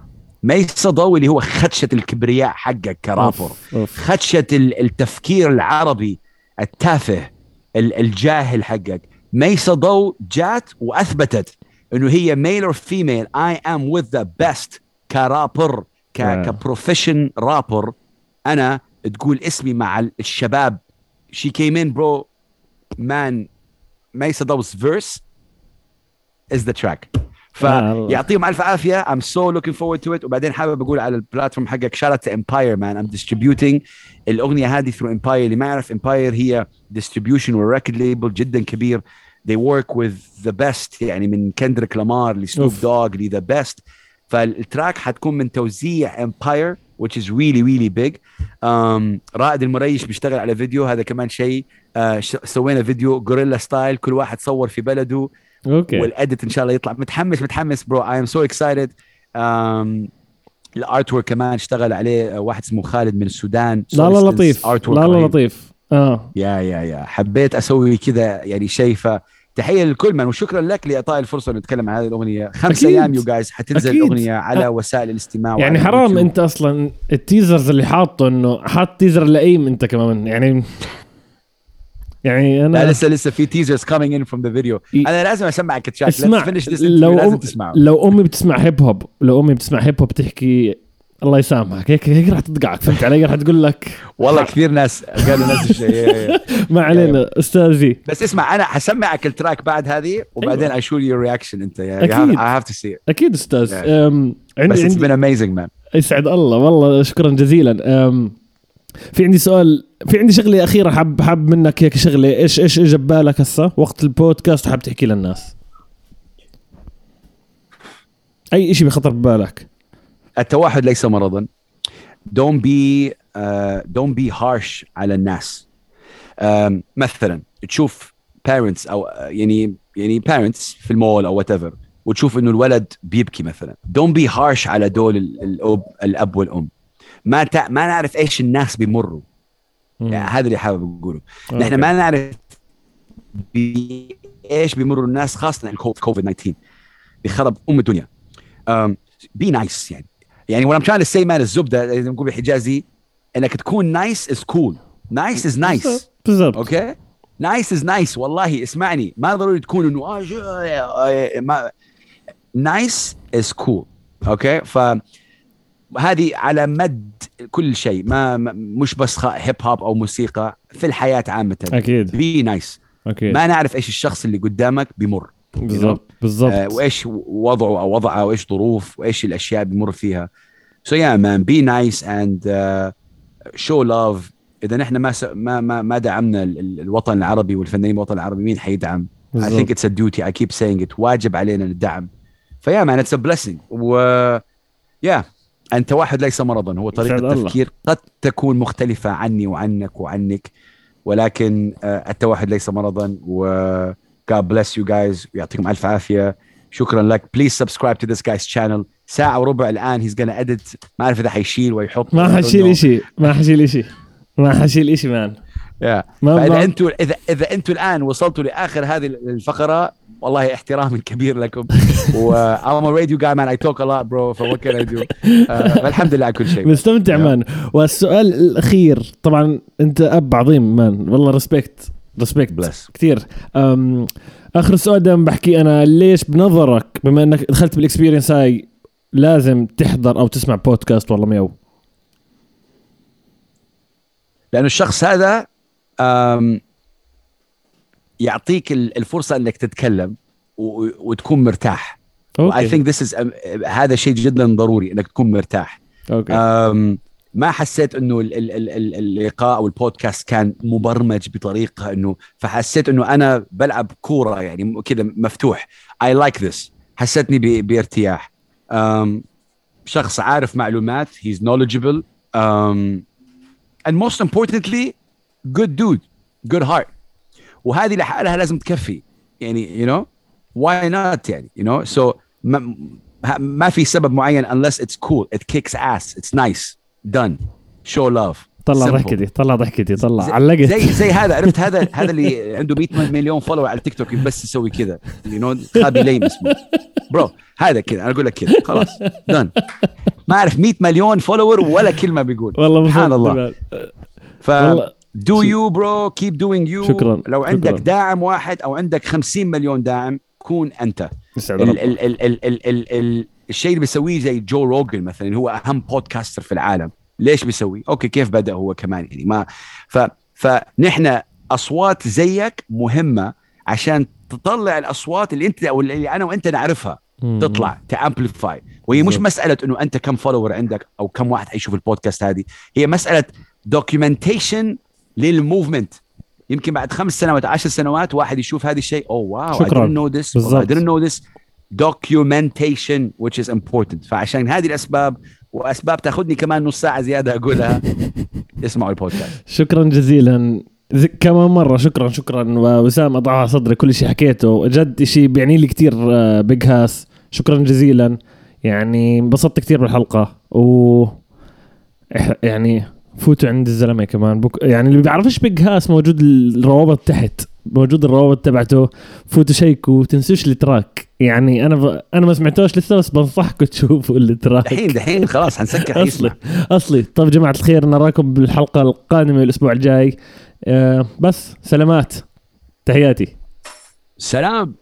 ميسا ضو اللي هو خدشة الكبرياء حقك كرابر. خدشة التفكير العربي التافه الجاهل حقك. ميسا ضو جات وأثبتت إنه هي male or female I'm with the best ك rapper. ك profession rapper أنا تقول اسمي مع الشباب. she came in bro man ميسا ضو's verse is the track. فيعطيهم ألف عافية. I'm so looking forward to it. وبعدين حابب أقول على ال platform حقك to Empire man. I'm distributing الأغنية هذه through Empire. اللي ما يعرف Empire هي distribution و record label جدا كبير. They work with the best يعني من كندريك لامار لسنوب دوغ ل the best ف ال track حتكون من توزيع Empire which is really really big. Um, رائد المريش بيشتغل على فيديو. هذا كمان شيء. uh, سوينا فيديو guerrilla style كل واحد صور في بلده.
Okay.
وال edit إن شاء الله يطلع. متحمس متحمس bro I'm so excited ال artwork كمان اشتغل عليه. واحد اسمه خالد من السودان.
لا لا لطيف. لا لا لطيف. آه.
yeah yeah yeah حبيت أسوي كذا يعني شيء ف تحية للكل من وشكرا لك لإعطاء الفرصة نتكلم عن هذه الأغنية. خمس. أيام you guys حتنزل أكيد. الأغنية على وسائل الاستماع
يعني حرام اليوتيوب. أنت أصلا ال teasers اللي حاطه إنه حاط teaser لئيم أنت كمان. يعني يعني أنا
لا لسه لسه في teasers coming in from the video أنا لازم أسمعك تشات
اسمع لو لازم تسمعه. لو أمي بتسمع hip hop لو أمي بتسمع hip hop تحكي الله يسامحك. هيك هيك راح تدقعك. فهمت علي؟ راح تقول لك
والله كثير ناس قالوا نفس الشيء. [laughs]
ما علينا. أستاذي.
بس اسمع أنا حسمعك ال track بعد هذه وبعدين I show your reaction أنت.
أكيد. I
have to see
أكيد أستاذ.
عندي بس it's been amazing man
يسعد الله. والله شكرا جزيلا. في عندي سؤال. في عندي شغلة أخيرة حاب حاب منك هيك شغلة. إيش إيش اجى ببالك هسه وقت البودكاست حاب تحكي للناس. أي شيء بخطر ببالك.
التوحد ليس مرضا. Don't be uh, don't be harsh على الناس. Um, مثلا تشوف parents أو يعني يعني parents في المول أو whatever وتشوف إنه الولد بيبكي مثلا. Don't be harsh على دول الأب الأب والأم. ما تع... ما نعرف إيش الناس بيمروا. يعني هذا اللي حابب أقوله. نحن ما نعرف بي... إيش بيمروا الناس خاصة الكوفيد 19 بخرب أم الدنيا. بي um, نايس nice يعني. يعني what I'm trying to say man الزبده إذا نقول بالحجازي إنك تكون nice is cool nice is nice
بالضبط
okay nice is nice والله اسمعني ما ضروري تكون إنه آه ما nice is cool okay ف هذه على مد كل شيء ما مش بس hip hop أو موسيقى في الحياة عامة.
أكيد.
be nice
أكيد.
ما نعرف إيش الشخص اللي قدامك بيمر.
بالضبط بالضبط.
آه وإيش وضعه أو وضعه وإيش ظروف وإيش الأشياء بيمر فيها. so yeah man be nice and show love إذا نحن ما ما ما, ما دعمنا الوطن العربي والفنانين الوطن العربي مين حيدعم؟ I think it's a duty. I keep saying it. واجب علينا الدعم. فيا مان اتس a blessing. و يا أن توحد ليس مرضا. هو طريقة تفكير قد تكون مختلفة عني وعنك وعنك. ولكن التوحد ليس مرضا. و God bless you guys. ويعطيكم ألف عافية. شكرا لك. Please subscribe to this guy's channel. ساعة وربع الآن he's gonna edit. ما أعرف إذا حيشيل ويحط.
ما حشيل شيء ما حشيل شيء ما حشيل شيء man
yeah. فإذا أنتم إذا إذا أنتم الآن وصلتوا لآخر هذه الفقرة والله احترام كبير لكم. [laughs] و I'm a radio guy man. I talk a lot bro. What can I do? [laughs] Uh, الحمد لله على كل شيء.
مستمتع man والسؤال الأخير طبعا أنت أب عظيم man والله respect
respect
كثير. آخر سؤال دائما بحكي أنا ليش بنظرك بما إنك دخلت بال experience هاي لازم تحضر أو تسمع بودكاست والله ميو
لأنه الشخص هذا يعطيك الفرصة إنك تتكلم وتكون مرتاح. I think this is هذا شيء جدا ضروري إنك تكون مرتاح.
Okay.
ما حسيت إنه اللقاء أو البودكاست كان مبرمج بطريقة إنه فحسيت إنه أنا بلعب كورة يعني كذا مفتوح. I like this حسيتني بارتياح. شخص عارف معلومات. He's knowledgeable. um, and most importantly good dude. Good heart. وهذه لحالها لازم تكفي. يعني you know why not يعني you know? So ما, ما في سبب معين unless it's cool. It kicks ass. It's nice. Done. Show love
طلع. ضحكتي طلع ضحكتي طلع. علقت.
زي زي هذا عرفت هذا هذا اللي عنده 100 مليون follower على تيك توك بس يسوي كذا. you know خابي ليم اسمه. bro هذا كذا أنا أقول لك كذا. خلاص. then ما أعرف 100 مليون follower ولا كلمة بيقول.
والله
سبحان الله. ف do you bro keep doing you
شكراً،
لو عندك
شكراً.
داعم واحد أو عندك 50 مليون داعم كون أنت.
يسعد
ال
ربك.
ال ال ال ال ال ال الشيء اللي بيسويه زي جو روجن مثلا هو أهم podcaster في العالم. ليش بيسوي okay كيف بدأ هو كمان؟ يعني ما ف فنحن أصوات زيك مهمة عشان تطلع الأصوات اللي انت أو اللي أنا وأنت نعرفها. تطلع ت amplify وهي مش. مسألة إنه أنت كم follower عندك أو كم واحد حيشوف البودكاست هذه. هي مسألة documentation لل movement يمكن بعد خمس سنوات عشر سنوات واحد يشوف هذا الشيء. oh wow I
شكراً.
didn't know this. I
بالضبط.
didn't know this. Documentation which is important. فعشان هذه الأسباب وأسباب تأخذني كمان نص ساعة زيادة أقولها [laughs] اسمعوا البودكاست.
شكرا جزيلا. كمان مرة شكرا شكرا. وسام أضع على صدري كل شيء حكيته. جد شيء بيعني لي كثير Big Hass شكرا جزيلا. يعني انبسطت كثير بالحلقة. و يعني فوتوا عند الزلمة كمان. بك... يعني اللي بيعرفش Big Hass موجود الروابط تحت. موجود الروابط تبعته فوتوا شيكوا تنسوش ال track. يعني أنا ب... أنا ما سمعتوش لسه بس بنصحكم تشوفوا ال track.
دحين دحين خلاص حنسكر أصلي
أصلي. طيب جماعة الخير نراكم بالحلقة القادمة الأسبوع الجاي. آه بس سلامات. تحياتي.
سلام.